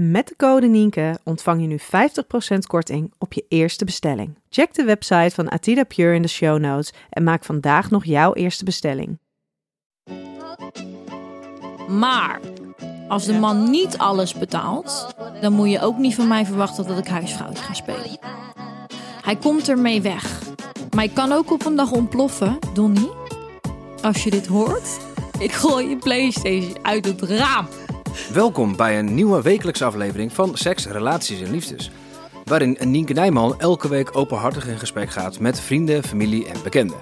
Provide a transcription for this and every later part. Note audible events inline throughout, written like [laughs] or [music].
Met de code Nienke ontvang je nu 50% korting op je eerste bestelling. Check de website van Atida Pure in de show notes en maak vandaag nog jouw eerste bestelling. Maar als de man niet alles betaalt, dan moet je ook niet van mij verwachten dat ik huisvrouwtje ga spelen. Hij komt ermee weg. Maar ik kan ook op een dag ontploffen, Donnie. Als je dit hoort, ik gooi je PlayStation uit het raam. Welkom bij een nieuwe wekelijkse aflevering van Seks, Relaties en Liefdes. Waarin Nienke Nijman elke week openhartig in gesprek gaat met vrienden, familie en bekenden.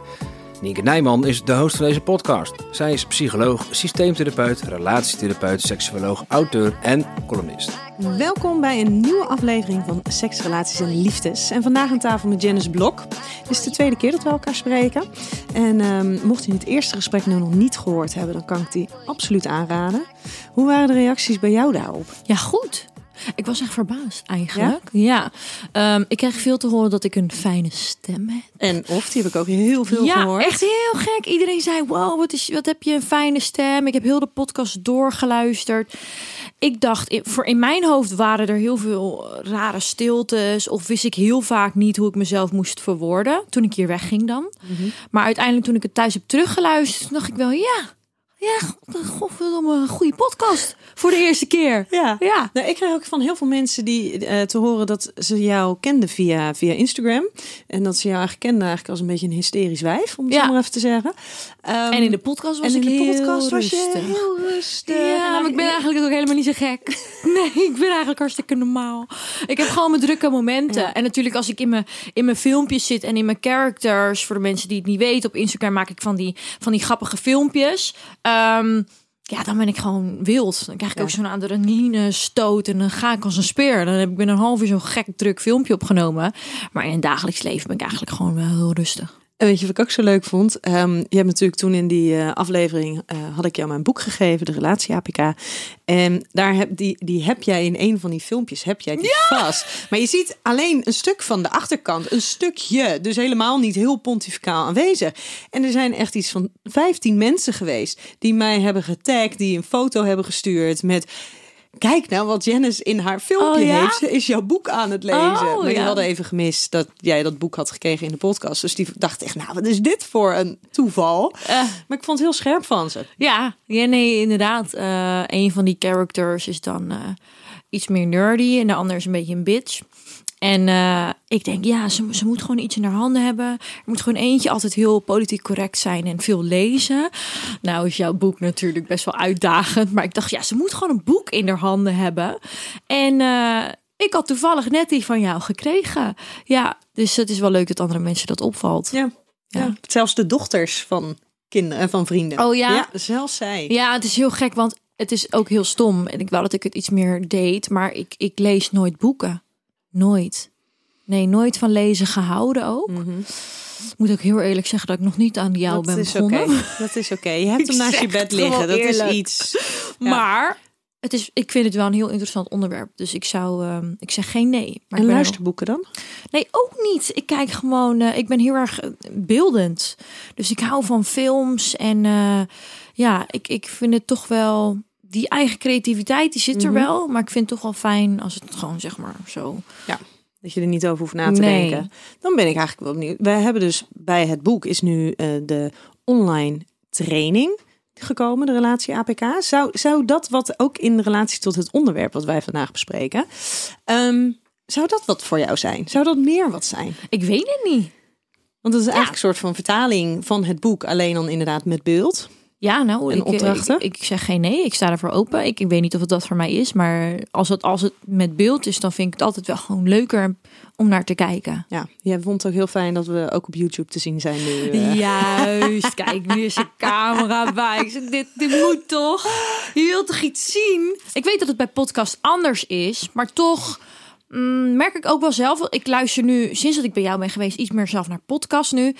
Nienke Nijman is de host van deze podcast. Zij is psycholoog, systeemtherapeut, relatietherapeut, seksuoloog, auteur en columnist. Welkom bij een nieuwe aflevering van Seks, Relaties en Liefdes. En vandaag aan tafel met Janice Blok. Dit is de tweede keer dat we elkaar spreken. En ehm, mocht u het eerste gesprek nu nog niet gehoord hebben, dan kan ik die absoluut aanraden. Hoe waren de reacties bij jou daarop? Ja, goed. Ik was echt verbaasd eigenlijk. Ja. Ehm, ik kreeg veel te horen dat ik een fijne stem heb. En of, die heb ik ook heel veel ja, gehoord. echt heel gek. Iedereen zei, wow, wat, is, wat heb je een fijne stem. Ik heb heel de podcast doorgeluisterd. Ik dacht, in- voor in mijn hoofd waren er heel veel rare stiltes. Of wist ik heel vaak niet hoe ik mezelf moest verwoorden. Toen ik hier wegging dan. Maar uiteindelijk toen ik het thuis heb teruggeluisterd, dacht ik wel, ja... Ja, godverdomme, een goede podcast. Voor de eerste keer. Ja. Ja. Nou, ik kreeg ook van heel veel mensen die eh, te horen dat ze jou kenden via, via Instagram. En dat ze jou eigenlijk kenden eigenlijk als een beetje een hysterisch wijf, om het Ja. zo maar even te zeggen. Ehm, En in de podcast was en in ik de heel podcast was je rustig. heel rustig. Ja, maar ik ben eigenlijk ook helemaal niet zo gek. [laughs] Nee, ik ben eigenlijk hartstikke normaal. Ik heb gewoon mijn drukke momenten. En natuurlijk als ik in mijn, in mijn filmpjes zit en in mijn characters... voor de mensen die het niet weten, op Instagram maak ik van die, van die grappige filmpjes. Ehm, ja, dan ben ik gewoon wild. Dan krijg ik ook zo'n adrenaline stoot en dan ga ik als een speer. Dan heb ik binnen een half uur zo'n gek druk filmpje opgenomen. Maar in het dagelijks leven ben ik eigenlijk gewoon wel heel rustig. En weet je wat ik ook zo leuk vond? Ehm, je hebt natuurlijk toen in die eh, aflevering eh, had ik jou mijn boek gegeven, de relatie APK. En daar heb die, die heb jij in een van die filmpjes heb jij die vast. Maar je ziet alleen een stuk van de achterkant, een stukje, dus helemaal niet heel pontificaal aanwezig. En er zijn echt iets van 15 mensen geweest die mij hebben getagd, die een foto hebben gestuurd met. Kijk nou wat Janice in haar filmpje Oh, ja? heeft. Ze is jouw boek aan het lezen. Oh, maar ja. hadden even gemist dat jij dat boek had gekregen in de podcast. Dus die dacht echt, nou, wat is dit voor een toeval? Eh. Maar ik vond het heel scherp van ze. Ja, ja nee, inderdaad. Eh, een van die characters is dan eh, iets meer nerdy en de ander is een beetje een bitch. En eh, ik denk, ja, ze, ze moet gewoon iets in haar handen hebben. Er moet gewoon eentje altijd heel politiek correct zijn en veel lezen. Nou is jouw boek natuurlijk best wel uitdagend. Maar ik dacht, ja, ze moet gewoon een boek in haar handen hebben. En eh, ik had toevallig net die van jou gekregen. Ja, dus het is wel leuk dat andere mensen dat opvalt. Ja. ja. Zelfs de dochters van kinderen en van vrienden. Oh ja? Ja, zelfs zij. Ja, het is heel gek, want het is ook heel stom. En ik wou dat ik het iets meer deed, maar ik, ik lees nooit boeken. Nooit. Nee, nooit van lezen gehouden ook. Ik moet ook heel eerlijk zeggen dat ik nog niet aan jou Mhm. dat ben is oké. begonnen. [laughs] Dat is oké. Je hebt [laughs] Ik hem naast je bed liggen. Dat is iets. [laughs] Ja. Maar het is, ik vind het wel een heel interessant onderwerp. Dus ik zou, ehm, ik zeg geen nee. Maar ik En er luisterboeken dan? Nee, ook niet. Ik kijk gewoon, eh, ik ben heel erg eh, beeldend. Dus ik hou van films en eh, ja, ik, ik vind het toch wel die eigen creativiteit die zit er Mhm. wel, maar ik vind het toch wel fijn als het gewoon zeg maar zo. Dat je er niet over hoeft na te Nee. denken. Dan ben ik eigenlijk wel benieuwd. Wij hebben dus bij het boek is nu eh, de online training. gekomen, de relatie APK. Zou, zou dat wat ook in relatie tot het onderwerp wat wij vandaag bespreken, ehm, zou dat wat voor jou zijn? Zou dat meer wat zijn? Ik weet het niet. Want het is eigenlijk een soort van vertaling van het boek, alleen dan inderdaad met beeld. Ja, nou, En ik, opdrachten? Ik, ik zeg geen nee. Ik sta ervoor open. Ik, ik weet niet of het dat voor mij is. Maar als het, als het met beeld is, dan vind ik het altijd wel gewoon leuker om naar te kijken. Ja, jij vond het ook heel fijn dat we ook op YouTube te zien zijn nu. eh. Juist, [laughs] kijk, nu is er camera bij. Ik zeg, dit, dit moet toch? Je wilt toch iets zien? Ik weet dat het bij podcast anders is, maar toch mm, merk ik ook wel zelf. Ik luister nu, sinds dat ik bij jou ben geweest, iets meer zelf naar podcast nu.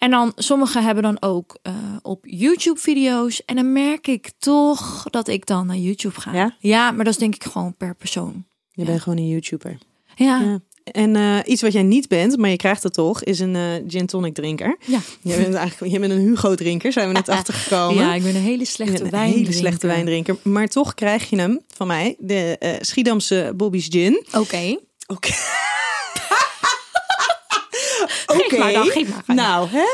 En dan, sommigen hebben dan ook eh, op YouTube video's. En dan merk ik toch dat ik dan naar YouTube ga. Ja? ja maar dat is denk ik gewoon per persoon. Je bent gewoon een YouTuber. Ja, Ja. En eh, iets wat jij niet bent, maar je krijgt het toch, is een eh, gin tonic drinker. ja. Jij bent eigenlijk jij bent een Hugo drinker, zijn we net [laughs] achtergekomen. ja ik ben een hele Je slechte bent een wijn. hele slechte wijndrinker. Maar toch krijg je hem van mij, de Schiedamse Bobby's Gin. Oké. Oké. Geef maar dan, geef maar. Nou, hè?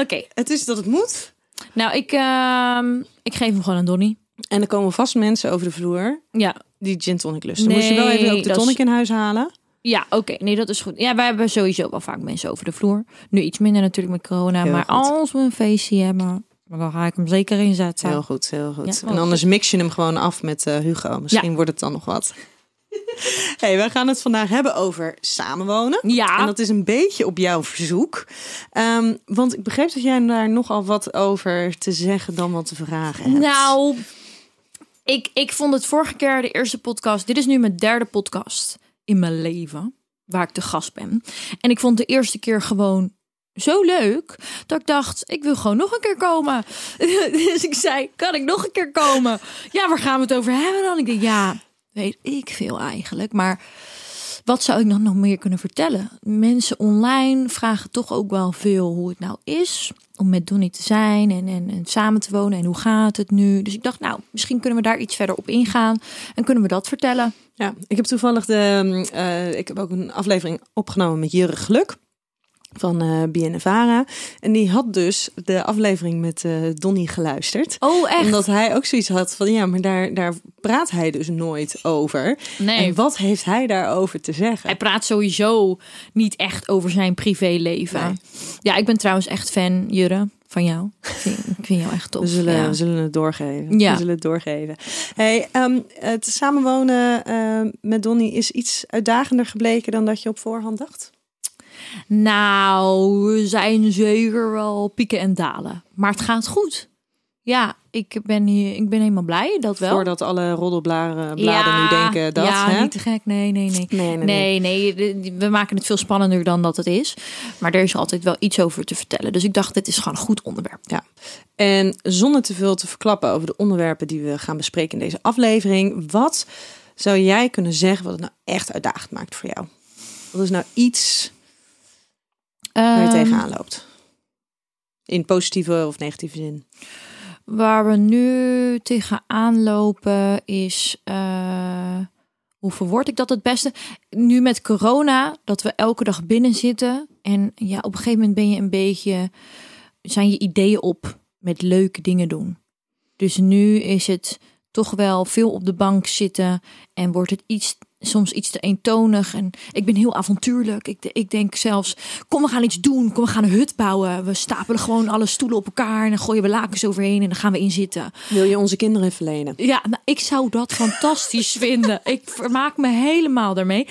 Oké. Het is dat het moet. Nou, ik, ehm, ik geef hem gewoon aan Donnie. En er komen vast mensen over de vloer Ja, die gin tonic lusten. Moest je wel even ook de is- tonic in huis halen? ja oké. Nee, dat is goed. Ja, wij hebben sowieso wel vaak mensen over de vloer. Nu iets minder natuurlijk met corona. Heel maar goed. als we een feestje hebben, dan ga ik hem zeker inzetten. Heel goed, heel goed. Ja, en anders mix je hem gewoon af met eh, Hugo. Misschien wordt het dan nog wat. [laughs] hey, we gaan het vandaag hebben over samenwonen. Ja. En dat is een beetje op jouw verzoek. Ehm, want ik begreep dat jij daar nogal wat over te zeggen dan wat te vragen hebt. Nou, ik, ik vond het vorige keer de eerste podcast. Dit is nu mijn derde podcast in mijn leven waar ik te gast ben. En ik vond de eerste keer gewoon zo leuk dat ik dacht, ik wil gewoon nog een keer komen. [laughs] dus ik zei, kan ik nog een keer komen? Ja, waar gaan we het over hebben dan? Ik denk, ja, weet ik veel eigenlijk, maar wat zou ik dan nog meer kunnen vertellen? Mensen online vragen toch ook wel veel hoe het nou is om met Donnie te zijn en, en, en samen te wonen en hoe gaat het nu. Dus ik dacht, nou, misschien kunnen we daar iets verder op ingaan en kunnen we dat vertellen. Ja, ik heb toevallig de. eh, ik heb ook een aflevering opgenomen met Jurre Geluk van eh BNNVARA. En die had dus de aflevering met eh Donnie geluisterd. Oh, echt? Omdat hij ook zoiets had van ja, maar daar, daar praat hij dus nooit over. Nee. En wat heeft hij daarover te zeggen? Hij praat sowieso niet echt over zijn privéleven. Nee. Ja, ik ben trouwens echt fan, Jurre, van jou. Ik vind, ik vind jou echt tof. We zullen, ja. we zullen het doorgeven. Ja. We zullen het doorgeven. Hey, ehm, het samenwonen eh, met Donnie is iets uitdagender gebleken dan dat je op voorhand dacht. Nou, we zijn zeker wel pieken en dalen. Maar het gaat goed. Ja, ik ben, hier, ik ben helemaal blij, dat wel. Voordat alle roddelbladen bladen nu denken dat. Ja, hè? niet te gek. Nee, nee, nee. Nee, nee, nee. Nee, nee, we maken het veel spannender dan dat het is. Maar er is altijd wel iets over te vertellen. Dus ik dacht, dit is gewoon een goed onderwerp. Ja. En zonder te veel te verklappen over de onderwerpen die we gaan bespreken in deze aflevering, wat zou jij kunnen zeggen wat het nou echt uitdagend maakt voor jou? Wat is nou iets waar je Ehm, tegenaan loopt? In positieve of negatieve zin. Waar we nu tegenaan lopen is. eh, hoe verwoord ik dat het beste? Nu met corona, dat we elke dag binnen zitten. En ja, op een gegeven moment ben je een beetje. zijn je ideeën op met leuke dingen doen. Dus nu is het toch wel veel op de bank zitten. En wordt het iets. Soms iets te eentonig. En ik ben heel avontuurlijk. Ik, ik denk zelfs, kom we gaan iets doen. Kom we gaan een hut bouwen. We stapelen gewoon alle stoelen op elkaar. En dan gooien we lakens overheen. En dan gaan we in zitten. Wil je onze kinderen even lenen? Ja, nou, ik zou dat [laughs] fantastisch vinden. Ik vermaak me helemaal daarmee.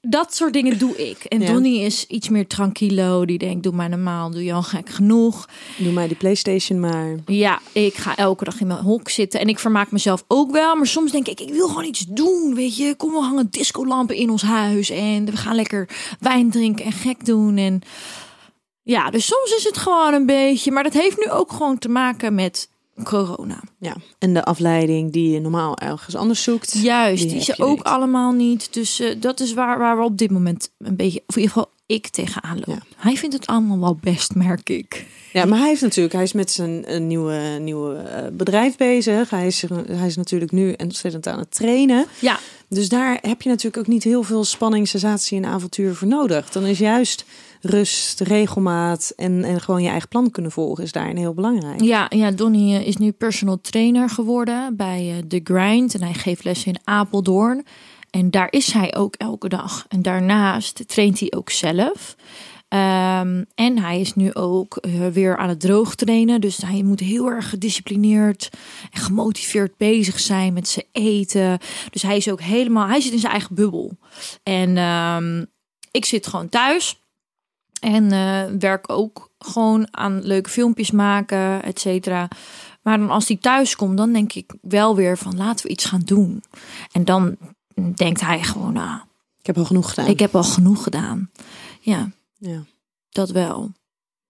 Dat soort dingen doe ik. En Ja. Donnie is iets meer tranquilo. Die denkt, doe maar normaal. Doe je al gek genoeg. Doe mij die PlayStation maar. Ja, ik ga elke dag in mijn hok zitten. En ik vermaak mezelf ook wel. Maar soms denk ik, ik wil gewoon iets doen. Weet je, kom we hangen discolampen in ons huis. En we gaan lekker wijn drinken en gek doen. En ja, dus soms is het gewoon een beetje. Maar dat heeft nu ook gewoon te maken met corona. Ja. En de afleiding die je normaal ergens anders zoekt. Juist, die, heb is er ook niet. allemaal niet. Dus eh, dat is waar, waar we op dit moment een beetje, of in ieder geval ik tegenaan loop. Ja. Hij vindt het allemaal wel best, merk ik. Ja, maar hij heeft natuurlijk, hij is met zijn een nieuwe, nieuwe eh, bedrijf bezig. Hij is, hij is natuurlijk nu ontzettend aan het trainen. Ja, Dus daar heb je natuurlijk ook niet heel veel spanning, sensatie en avontuur voor nodig. Dan is juist rust, regelmaat en, en gewoon je eigen plan kunnen volgen is daarin heel belangrijk. ja, ja Donnie eh, is nu personal trainer geworden bij eh, The Grind. En hij geeft lessen in Apeldoorn. En daar is hij ook elke dag. En daarnaast traint hij ook zelf. Ehm, en hij is nu ook eh, weer aan het droog trainen. Dus hij moet heel erg gedisciplineerd en gemotiveerd bezig zijn met zijn eten. Dus hij is ook helemaal, hij zit in zijn eigen bubbel. En ehm, ik zit gewoon thuis. En eh, werk ook gewoon aan leuke filmpjes maken, et cetera. Maar dan als hij thuis komt, dan denk ik wel weer van laten we iets gaan doen. En dan denkt hij gewoon, nou, Ik heb al genoeg gedaan. ik heb al genoeg gedaan. Ja, Ja, dat wel.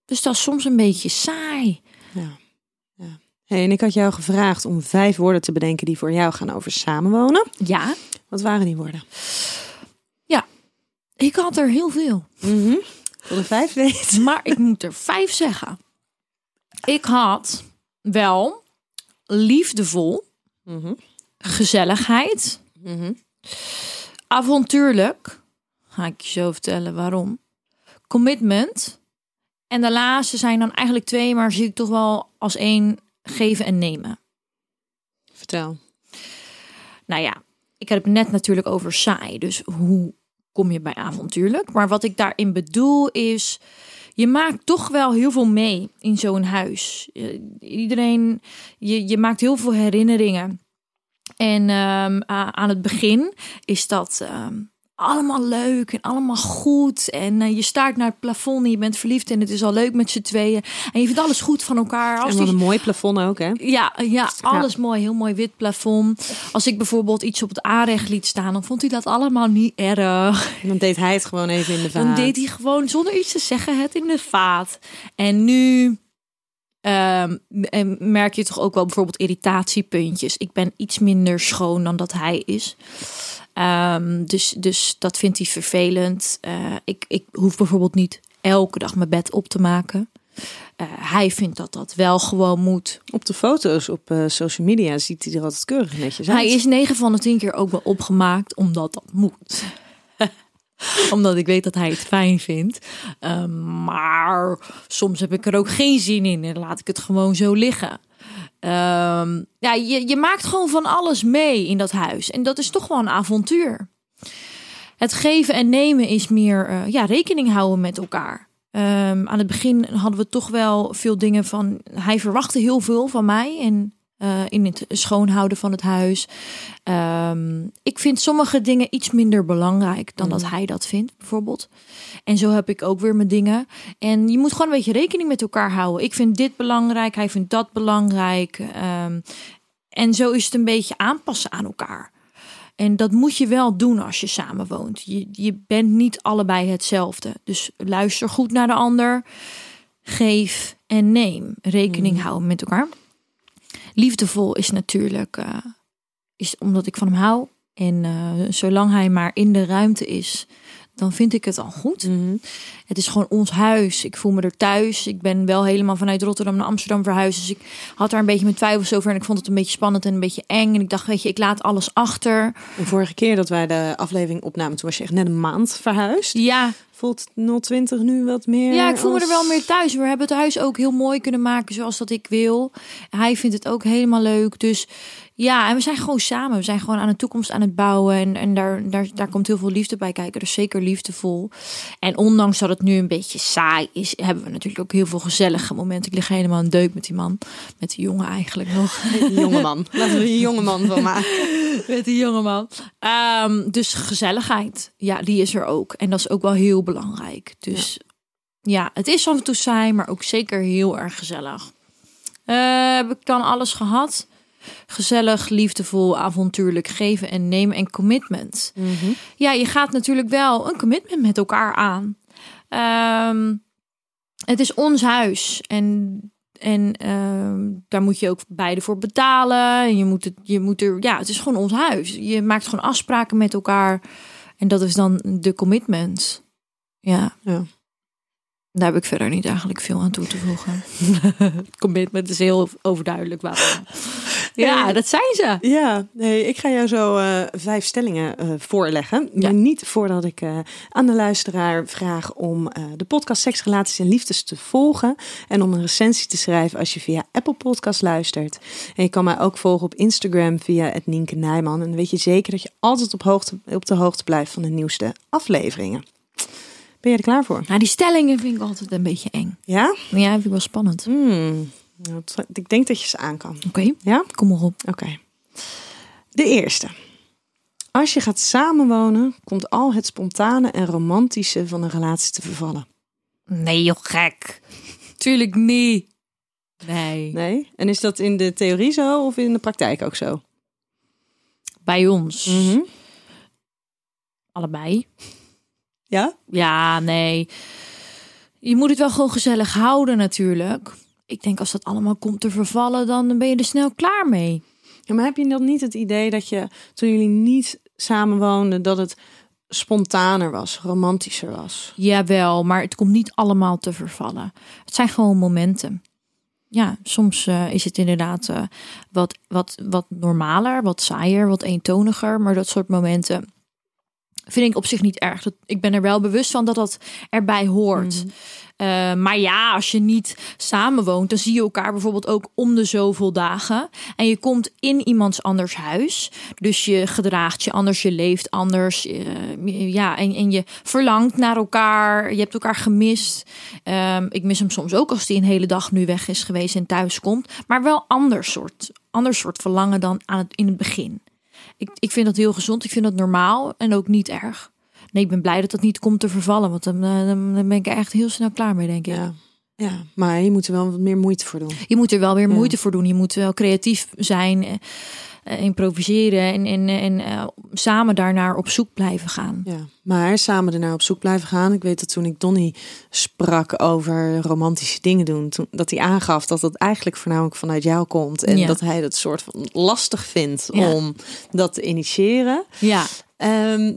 Dus dat is soms een beetje saai. ja, ja. Hey, en ik had jou gevraagd om vijf woorden te bedenken die voor jou gaan over samenwonen. Ja, Wat waren die woorden? ik had er heel veel. Mhm. Ik wil er vijf weten. Maar ik moet er vijf zeggen. Ik had wel liefdevol, Mhm. gezelligheid, Mhm. avontuurlijk. Ga ik je zo vertellen waarom. Commitment. En de laatste zijn dan eigenlijk twee, maar zie ik toch wel als één geven en nemen. Vertel. Nou ja, ik heb het net natuurlijk over saai. Dus hoe kom je bij avontuurlijk? Maar wat ik daarin bedoel is, je maakt toch wel heel veel mee in zo'n huis. Iedereen, je, je maakt heel veel herinneringen. En ehm, aan het begin is dat ehm, allemaal leuk en allemaal goed. En eh, je staart naar het plafond en je bent verliefd en het is al leuk met z'n tweeën. En je vindt alles goed van elkaar. Als En wat die- een mooi plafond ook, hè? ja, ja, alles mooi. Heel mooi wit plafond. Als ik bijvoorbeeld iets op het aanrecht liet staan, dan vond hij dat allemaal niet erg. Dan deed hij het gewoon even in de vaat. Dan deed hij gewoon zonder iets te zeggen het in de vaat. En nu ehm, en merk je toch ook wel bijvoorbeeld irritatiepuntjes. Ik ben iets minder schoon dan dat hij is. Ehm, dus, dus dat vindt hij vervelend. Eh, ik, ik hoef bijvoorbeeld niet elke dag mijn bed op te maken. Eh, hij vindt dat dat wel gewoon moet. Op de foto's op eh, social media ziet hij er altijd keurig netjes uit. Hij is 9 van de 10 keer ook wel opgemaakt, omdat dat moet. [laughs] omdat ik weet dat hij het fijn vindt. Ehm, maar soms heb ik er ook geen zin in en laat ik het gewoon zo liggen. Ehm, ja, je, je maakt gewoon van alles mee in dat huis. En dat is toch wel een avontuur. Het geven en nemen is meer eh, ja, rekening houden met elkaar. Ehm, aan het begin hadden we toch wel veel dingen van. Hij verwachtte heel veel van mij en eh, in het schoonhouden van het huis. Ehm, ik vind sommige dingen iets minder belangrijk dan dat hij dat vindt, bijvoorbeeld. En zo heb ik ook weer mijn dingen. En je moet gewoon een beetje rekening met elkaar houden. Ik vind dit belangrijk, hij vindt dat belangrijk. Ehm, en zo is het een beetje aanpassen aan elkaar. En dat moet je wel doen als je samen woont. Je, je bent niet allebei hetzelfde. Dus luister goed naar de ander. Geef en neem. Rekening houden met elkaar. Liefdevol is natuurlijk eh, is omdat ik van hem hou. En eh, zolang hij maar in de ruimte is, dan vind ik het al goed. Mhm. Het is gewoon ons huis. Ik voel me er thuis. Ik ben wel helemaal vanuit Rotterdam naar Amsterdam verhuisd. Dus ik had daar een beetje mijn twijfels over. En ik vond het een beetje spannend en een beetje eng. En ik dacht, weet je, ik laat alles achter. De vorige keer dat wij de aflevering opnamen, toen was je echt net een maand verhuisd. Ja, Voelt 020 nu wat meer? ja ik voel me er wel meer thuis. We hebben het huis ook heel mooi kunnen maken zoals dat ik wil. Hij vindt het ook helemaal leuk. Dus ja, en we zijn gewoon samen. We zijn gewoon aan de toekomst aan het bouwen. En, en daar, daar, daar komt heel veel liefde bij kijken. Dus zeker liefdevol. En ondanks dat het nu een beetje saai is, hebben we natuurlijk ook heel veel gezellige momenten. Ik lig helemaal een deuk met die man. Met die jongen eigenlijk nog. Een jonge man. [laughs] Laten we een jonge man van maken. Met die jongeman. Ehm dus gezelligheid. Ja, die is er ook. En dat is ook wel heel belangrijk. Dus ja, het is af en toe saai, maar ook zeker heel erg gezellig. Eh, heb ik dan alles gehad? Gezellig, liefdevol, avontuurlijk, geven en nemen en commitment. Ja, je gaat natuurlijk wel een commitment met elkaar aan. Ehm, het is ons huis en, en ehm, daar moet je ook beide voor betalen. En je moet het, je moet er, ja, het is gewoon ons huis. Je maakt gewoon afspraken met elkaar en dat is dan de commitment. Ja. Ja. Daar heb ik verder niet eigenlijk veel aan toe te voegen. [laughs] Het commitment is heel overduidelijk. Waarom. Ja, dat zijn ze. Ja, nee, ik ga jou zo eh, vijf stellingen eh, voorleggen. Ja. Maar niet voordat ik eh, aan de luisteraar vraag om de podcast Seks, Relaties en Liefdes te volgen. En om een recensie te schrijven als je via Apple Podcast luistert. En je kan mij ook volgen op Instagram via het Nienke Nijman. En dan weet je zeker dat je altijd op, hoogte, op de hoogte blijft van de nieuwste afleveringen. Ben je er klaar voor? Nou, die stellingen vind ik altijd een beetje eng. Ja? Ja, vind ik wel spannend. Hmm. Ik denk dat je ze aan kan. Oké, Ja? kom maar op. Oké. De eerste. Als je gaat samenwonen, komt al het spontane en romantische van een relatie te vervallen. Nee, joh, gek. Tuurlijk niet. Nee. Nee? En is dat in de theorie zo of in de praktijk ook zo? Bij ons. Mhm. Allebei. Ja? Ja, nee. Je moet het wel gewoon gezellig houden natuurlijk. Ik denk als dat allemaal komt te vervallen, dan ben je er snel klaar mee. ja? Maar heb je dan niet het idee dat je, toen jullie niet samenwoonden, dat het spontaner was, romantischer was? Jawel, maar het komt niet allemaal te vervallen. Het zijn gewoon momenten. Ja, soms eh, is het inderdaad eh, wat, wat, wat normaler, wat saaier, wat eentoniger. Maar dat soort momenten vind ik op zich niet erg. Dat, ik ben er wel bewust van dat dat erbij hoort. Eh, maar ja, als je niet samenwoont, dan zie je elkaar bijvoorbeeld ook om de zoveel dagen. En je komt in iemands anders huis. Dus je gedraagt je anders, je leeft anders. eh, ja, en, en je verlangt naar elkaar. Je hebt elkaar gemist. Ehm, ik mis hem soms ook als hij een hele dag nu weg is geweest en thuis komt. Maar wel ander soort, ander soort verlangen dan aan het, in het begin. Ik, ik vind dat heel gezond. Ik vind dat normaal en ook niet erg. Nee, ik ben blij dat dat niet komt te vervallen. Want dan, eh, dan ben ik echt heel snel klaar mee, denk ik. Ja. Ja, maar je moet er wel wat meer moeite voor doen. Je moet er wel weer Ja. moeite voor doen. Je moet wel creatief zijn, eh, eh, improviseren en, en, en eh, samen daarnaar op zoek blijven gaan. Ja, maar samen ernaar op zoek blijven gaan. Ik weet dat toen ik Donny sprak over romantische dingen doen, toen, dat hij aangaf dat dat eigenlijk voornamelijk vanuit jou komt. En Ja. dat hij het soort van lastig vindt Ja. om dat te initiëren. Ja, Ehm,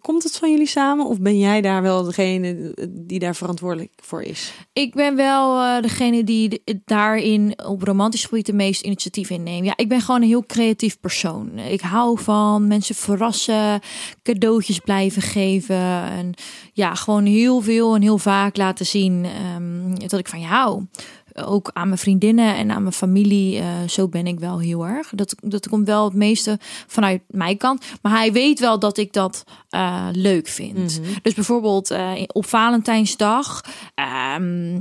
komt het van jullie samen of ben jij daar wel degene die daar verantwoordelijk voor is? ik ben wel eh, degene die daarin op romantisch gebied de meest initiatief inneemt. Ja, ik ben gewoon een heel creatief persoon. Ik hou van mensen verrassen, cadeautjes blijven geven. En ja, gewoon heel veel en heel vaak laten zien ehm, dat ik van je hou. Ook aan mijn vriendinnen en aan mijn familie. eh, zo ben ik wel heel erg. Dat, dat komt wel het meeste vanuit mijn kant. Maar hij weet wel dat ik dat eh, leuk vind. Dus bijvoorbeeld eh, op Valentijnsdag. ehm,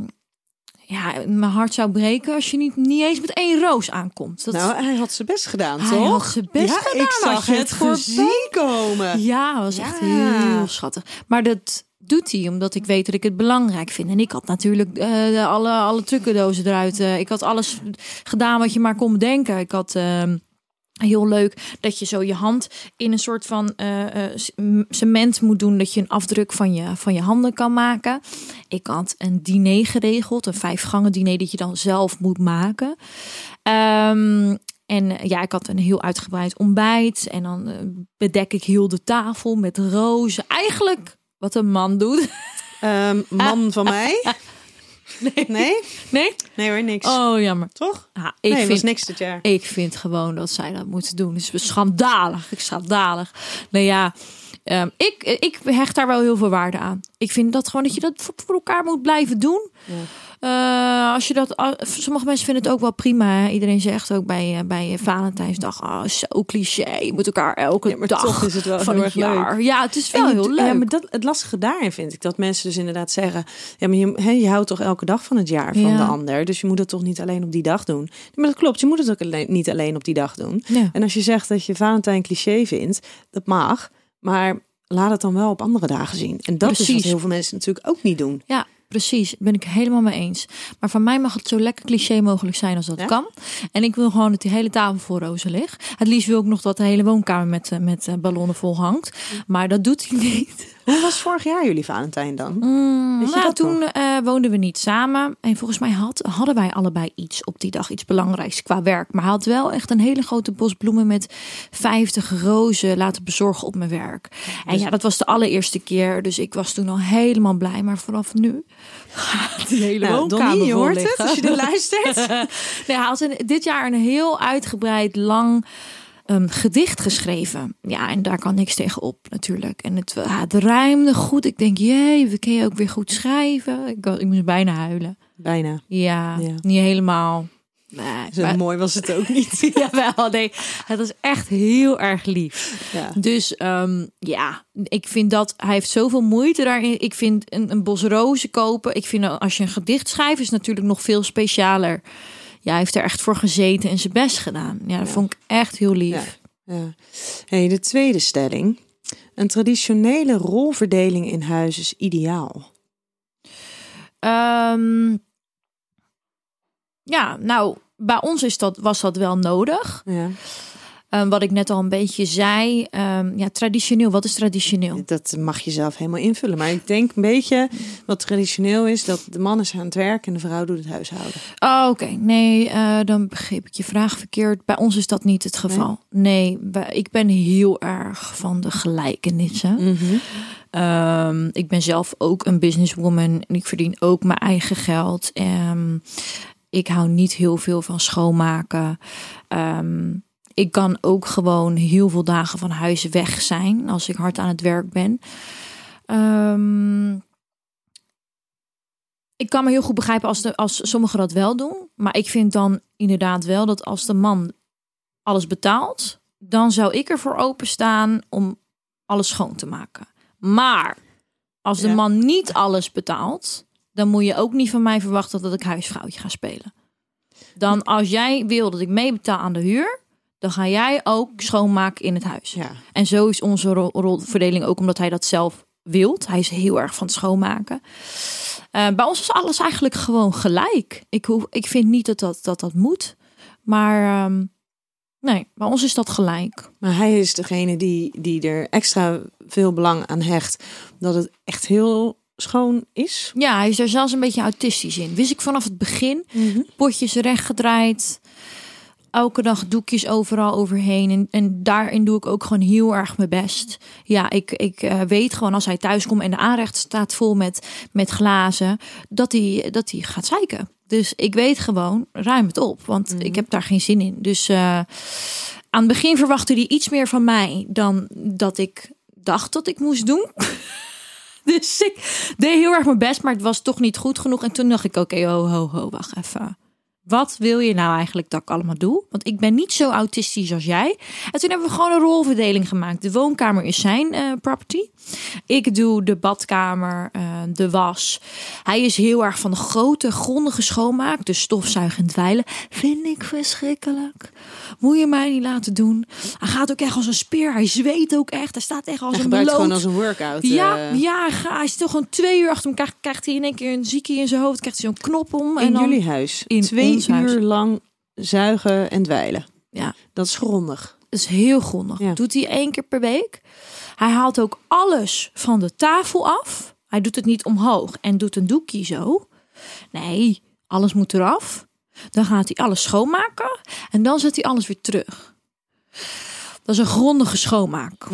ja, mijn hart zou breken als je niet, niet eens met één roos aankomt. Dat, nou, hij had zijn best gedaan, Hij toch? had zijn best ja, gedaan, Ik zag het het voorbij komen. Ja, was echt heel schattig. Maar dat doet hij omdat ik weet dat ik het belangrijk vind. En ik had natuurlijk de, alle, alle trucendozen eruit. eh, ik had alles gedaan wat je maar kon bedenken. Ik had... ehm, Heel leuk dat je zo je hand in een soort van eh, cement moet doen. Dat je een afdruk van je, van je handen kan maken. Ik had een diner geregeld. Een vijf gangen diner dat je dan zelf moet maken. Ehm, en ja, ik had een heel uitgebreid ontbijt. En dan bedek ik heel de tafel met rozen. Eigenlijk wat een man doet. Ehm, man van mij? [laughs] Nee? Nee? Nee? Nee hoor, niks. Oh, jammer. Toch? Ja, ik, nee, vind, was niks dit jaar. ik vind gewoon dat zij dat moeten doen. Het is schandalig. Ik schandalig. Nou ja, ehm, ik, ik hecht daar wel heel veel waarde aan. Ik vind dat gewoon dat je dat voor, voor elkaar moet blijven doen. Eh, als je dat, sommige mensen vinden het ook wel prima. hè. Iedereen zegt ook bij, eh, bij Valentijnsdag, oh, zo cliché. Je moet elkaar elke Ja, maar dag toch is het wel van heel het erg leuk. jaar. Ja, het is wel En heel leuk. Ja, maar dat, het lastige daarin vind ik dat mensen dus inderdaad zeggen: ja, maar je, je houdt toch elke dag van het jaar van Ja. de ander, dus je moet het toch niet alleen op die dag doen. Maar dat klopt, je moet het ook alleen, niet alleen op die dag doen. Ja. En als je zegt dat je Valentijn cliché vindt, dat mag, maar laat het dan wel op andere dagen zien. En dat is wat heel veel mensen natuurlijk ook niet doen. Ja, precies. Ben ik helemaal mee eens. Maar van mij mag het zo lekker cliché mogelijk zijn als dat Ja? kan. En ik wil gewoon dat die hele tafel vol rozen ligt. Het liefst wil ik nog dat de hele woonkamer met, eh, met eh, ballonnen vol hangt. Maar dat doet hij [laughs] niet. Hoe was vorig jaar jullie Valentijn dan? Mm, nou, toen eh, woonden we niet samen. En volgens mij had, hadden wij allebei iets op die dag, iets belangrijks qua werk. Maar hij had wel echt een hele grote bos bloemen met 50 rozen laten bezorgen op mijn werk. En ja, dat was de allereerste keer. Dus ik was toen al helemaal blij. Maar vanaf nu gaat die hele Nou, woonkamer Donnie, je hoort het als je dit [laughs] luistert. nee, hij had een- dit jaar een heel uitgebreid, lang ehm, gedicht geschreven. Ja, en daar kan niks tegen op natuurlijk. En het, ja, het ruimde goed. Ik denk, jee, we kun je ook weer goed schrijven. Ik, ik moest bijna huilen. Bijna. Ja, Ja. niet helemaal. Nee, Zo maar- mooi was het ook niet. [laughs] Jawel, nee, het is echt heel erg lief. Ja. Dus ehm, ja, ik vind dat hij heeft zoveel moeite daarin. Ik vind een, een bos rozen kopen. Ik vind als je een gedicht schrijft, is natuurlijk nog veel specialer. Ja, hij heeft er echt voor gezeten en zijn best gedaan. Ja, dat Ja. vond ik echt heel lief. Ja. Hey, de tweede stelling. Een traditionele rolverdeling in huis is ideaal. Ehm, ja, nou, bij ons is dat, was dat wel nodig. Ja. Ehm, wat ik net al een beetje zei. ehm, ja, traditioneel. Wat is traditioneel? Dat mag je zelf helemaal invullen. Maar ik denk een beetje wat traditioneel is dat de man is aan het werk en de vrouw doet het huishouden. Oh, oké. Nee, eh, dan begreep ik je vraag verkeerd. Bij ons is dat niet het geval. Nee, ik ben heel erg van de gelijkenissen. Ehm, ik ben zelf ook een businesswoman en ik verdien ook mijn eigen geld. Ik hou niet heel veel van schoonmaken. Ik kan ook gewoon heel veel dagen van huis weg zijn als ik hard aan het werk ben. Ehm, ik kan me heel goed begrijpen als, de, als sommigen dat wel doen. Maar ik vind dan inderdaad wel dat als de man alles betaalt, dan zou ik ervoor openstaan om alles schoon te maken. Maar als de Ja. man niet alles betaalt, dan moet je ook niet van mij verwachten dat ik huisvrouwtje ga spelen. Dan als jij wil dat ik meebetaal aan de huur, dan ga jij ook schoonmaken in het huis. Ja. En zo is onze rol- rolverdeling ook omdat hij dat zelf wilt. Hij is heel erg van het schoonmaken. Eh, bij ons is alles eigenlijk gewoon gelijk. Ik, hoef, ik vind niet dat dat, dat, dat moet. Maar ehm, nee, bij ons is dat gelijk. Maar hij is degene die, die er extra veel belang aan hecht dat het echt heel schoon is. Ja, hij is er zelfs een beetje autistisch in. Wist ik vanaf het begin. Potjes rechtgedraaid. Elke dag doekjes overal overheen. En, en daarin doe ik ook gewoon heel erg mijn best. Ja, ik, ik eh, weet gewoon als hij thuis komt en de aanrecht staat vol met, met glazen, dat hij, dat hij gaat zeiken. Dus ik weet gewoon, ruim het op. Want ik heb daar geen zin in. Dus eh, aan het begin verwachtte hij iets meer van mij dan dat ik dacht dat ik moest doen. [laughs] Dus ik deed heel erg mijn best, maar het was toch niet goed genoeg. En toen dacht ik, oké, ho, ho, ho, wacht even. Wat wil je nou eigenlijk dat ik allemaal doe? Want ik ben niet zo autistisch als jij. En toen hebben we gewoon een rolverdeling gemaakt. De woonkamer is zijn eh, property. Ik doe de badkamer, eh, de was. Hij is heel erg van de grote, grondige schoonmaak. Dus stofzuigen en dweilen. Vind ik verschrikkelijk. Moet je mij niet laten doen. Hij gaat ook echt als een speer. Hij zweet ook echt. Hij staat echt als Hij een gebruikt lood. gewoon als een workout. Ja, eh, ja hij hij is toch gewoon twee uur achter elkaar. Krijgt hij in één keer een ziekie in zijn hoofd. Krijgt hij zo'n knop om. in en dan, jullie huis. in Twee ons uur lang zuigen en dweilen. Ja, Dat is grondig. dat is heel grondig. Ja. Doet hij één keer per week. Hij haalt ook alles van de tafel af. Hij doet het niet omhoog en doet een doekje zo. Nee, alles moet eraf. Dan gaat hij alles schoonmaken. En dan zet hij alles weer terug. Dat is een grondige schoonmaak.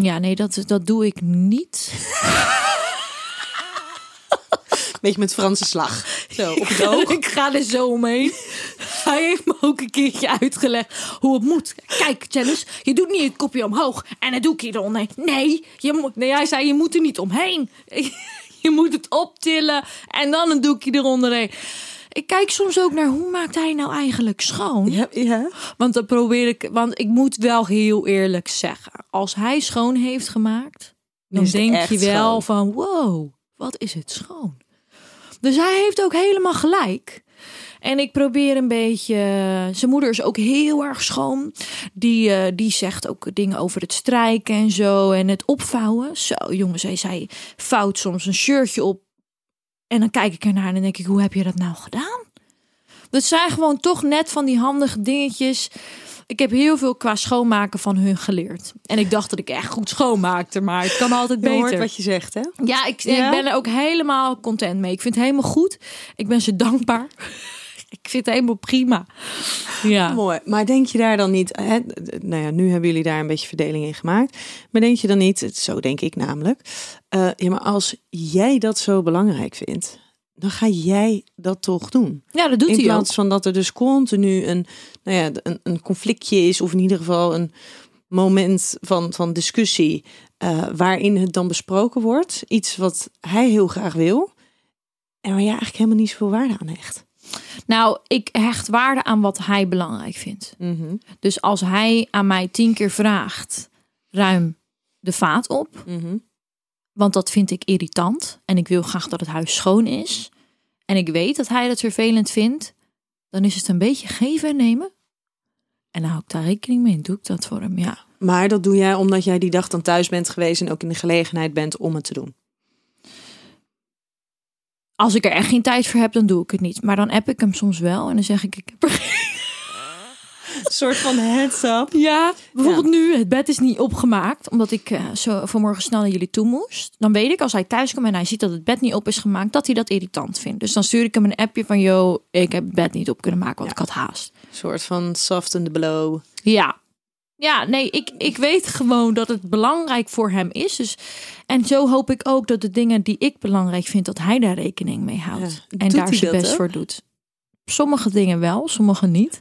Ja, nee, dat, dat doe ik niet. [laughs] [laughs] Beetje met Franse slag. Zo, op het oog. [laughs] Ik ga er zo omheen. Hij heeft me ook een keertje uitgelegd hoe het moet. Kijk, Janice, je doet niet het kopje omhoog en het doekje eronder. Nee, je moet, nee, hij zei je moet er niet omheen. [laughs] Je moet het optillen en dan een doekje eronder heen. Ik kijk soms ook naar hoe maakt hij nou eigenlijk schoon. Ja, ja. Want dan probeer ik, want ik moet wel heel eerlijk zeggen, als hij schoon heeft gemaakt, dan denk je wel schoon. van wow, wat is het schoon. Dus hij heeft ook helemaal gelijk. En ik probeer een beetje. Zijn moeder is ook heel erg schoon. Die, eh, die zegt ook dingen over het strijken en zo. En het opvouwen. Zo, jongens, hij zij vouwt soms een shirtje op. En dan kijk ik ernaar en denk ik: hoe heb je dat nou gedaan? Dat zijn gewoon toch net van die handige dingetjes. Ik heb heel veel qua schoonmaken van hun geleerd. En ik dacht dat ik echt goed schoonmaakte, maar het kan altijd Je hoort beter. wat je zegt, hè? Ja, ik, Ja? ik ben er ook helemaal content mee. Ik vind het helemaal goed. Ik ben ze dankbaar. [laughs] ik vind het helemaal prima. Ja. Mooi. Maar denk je daar dan niet... Hè, nou ja, nu hebben jullie daar een beetje verdeling in gemaakt. Maar denk je dan niet, zo denk ik namelijk... eh, ja, maar als jij dat zo belangrijk vindt... dan ga jij dat toch doen. ja, dat doet in hij ook. plaats van dat er dus continu een, nou ja, een, een conflictje is... of in ieder geval een moment van, van discussie... eh, waarin het dan besproken wordt. Iets wat hij heel graag wil... en waar jij eigenlijk helemaal niet zoveel waarde aan hecht. Nou, ik hecht waarde aan wat hij belangrijk vindt. Mhm, Dus als hij aan mij tien keer vraagt, ruim de vaat op. mhm. Want dat vind ik irritant. En ik wil graag dat het huis schoon is. En ik weet dat hij dat vervelend vindt. Dan is het een beetje geven en nemen. En dan hou ik daar rekening mee en doe ik dat voor hem. Ja. Maar dat doe jij omdat jij die dag dan thuis bent geweest en ook in de gelegenheid bent om het te doen. Als ik er echt geen tijd voor heb, dan doe ik het niet. Maar dan app ik hem soms wel. En dan zeg ik, ik heb er geen Een [laughs] soort van heads up. Ja, bijvoorbeeld nu, het bed is niet opgemaakt, omdat ik eh, zo vanmorgen snel naar jullie toe moest. Dan weet ik, als hij thuis komt en hij ziet dat het bed niet op is gemaakt, dat hij dat irritant vindt. Dus dan stuur ik hem een appje van, yo, ik heb het bed niet op kunnen maken, want ik had haast. Een soort van soft the blow. Ja. Ja, nee, ik, ik weet gewoon dat het belangrijk voor hem is. Dus, en zo hoop ik ook dat de dingen die ik belangrijk vind, dat hij daar rekening mee houdt. Ja. En daar zijn best ook? voor doet. Sommige dingen wel, sommige niet.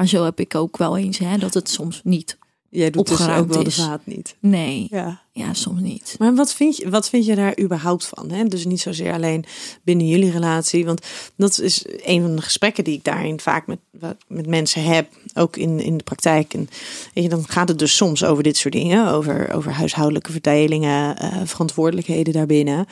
Maar zo heb ik ook wel eens, hè, dat het soms niet. Jij doet dus ook Opgeruimd wel de vaat niet. Nee, Ja. ja, soms niet. Maar wat vind je, wat vind je daar überhaupt van? Hè? Dus niet zozeer alleen binnen jullie relatie. Want dat is een van de gesprekken die ik daarin vaak met, met mensen heb. Ook in, in de praktijk. En weet je, dan gaat het dus soms over dit soort dingen. Over, over huishoudelijke verdelingen, eh, verantwoordelijkheden daarbinnen.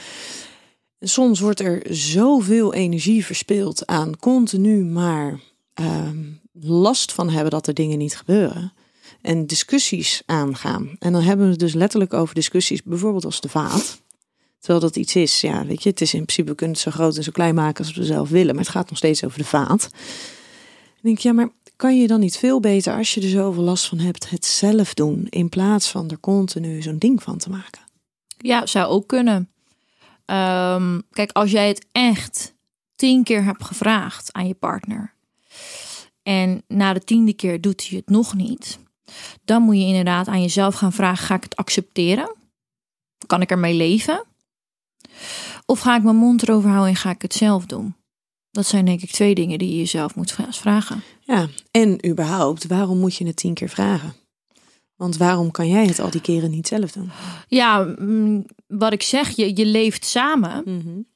En soms wordt er zoveel energie verspild aan continu maar ehm, last van hebben dat er dingen niet gebeuren. En discussies aangaan. En dan hebben we het dus letterlijk over discussies, bijvoorbeeld als de vaat. Terwijl dat iets is, ja, weet je, het is in principe, we kunnen het zo groot en zo klein maken als we zelf willen. Maar het gaat nog steeds over de vaat. Denk ik, ja, maar kan je dan niet veel beter, als je er zoveel last van hebt, het zelf doen. In plaats van er continu zo'n ding van te maken. Ja, zou ook kunnen. Ehm, kijk, als jij het echt tien keer hebt gevraagd aan je partner. En na de tiende keer doet hij het nog niet. Dan moet je inderdaad aan jezelf gaan vragen: ga ik het accepteren? Kan ik ermee leven? Of ga ik mijn mond erover houden en ga ik het zelf doen? Dat zijn denk ik twee dingen die je jezelf moet vra- vragen. Ja, en überhaupt, waarom moet je het tien keer vragen? Want waarom kan jij het al die keren niet zelf doen? Ja, mm, wat ik zeg, je, je leeft samen.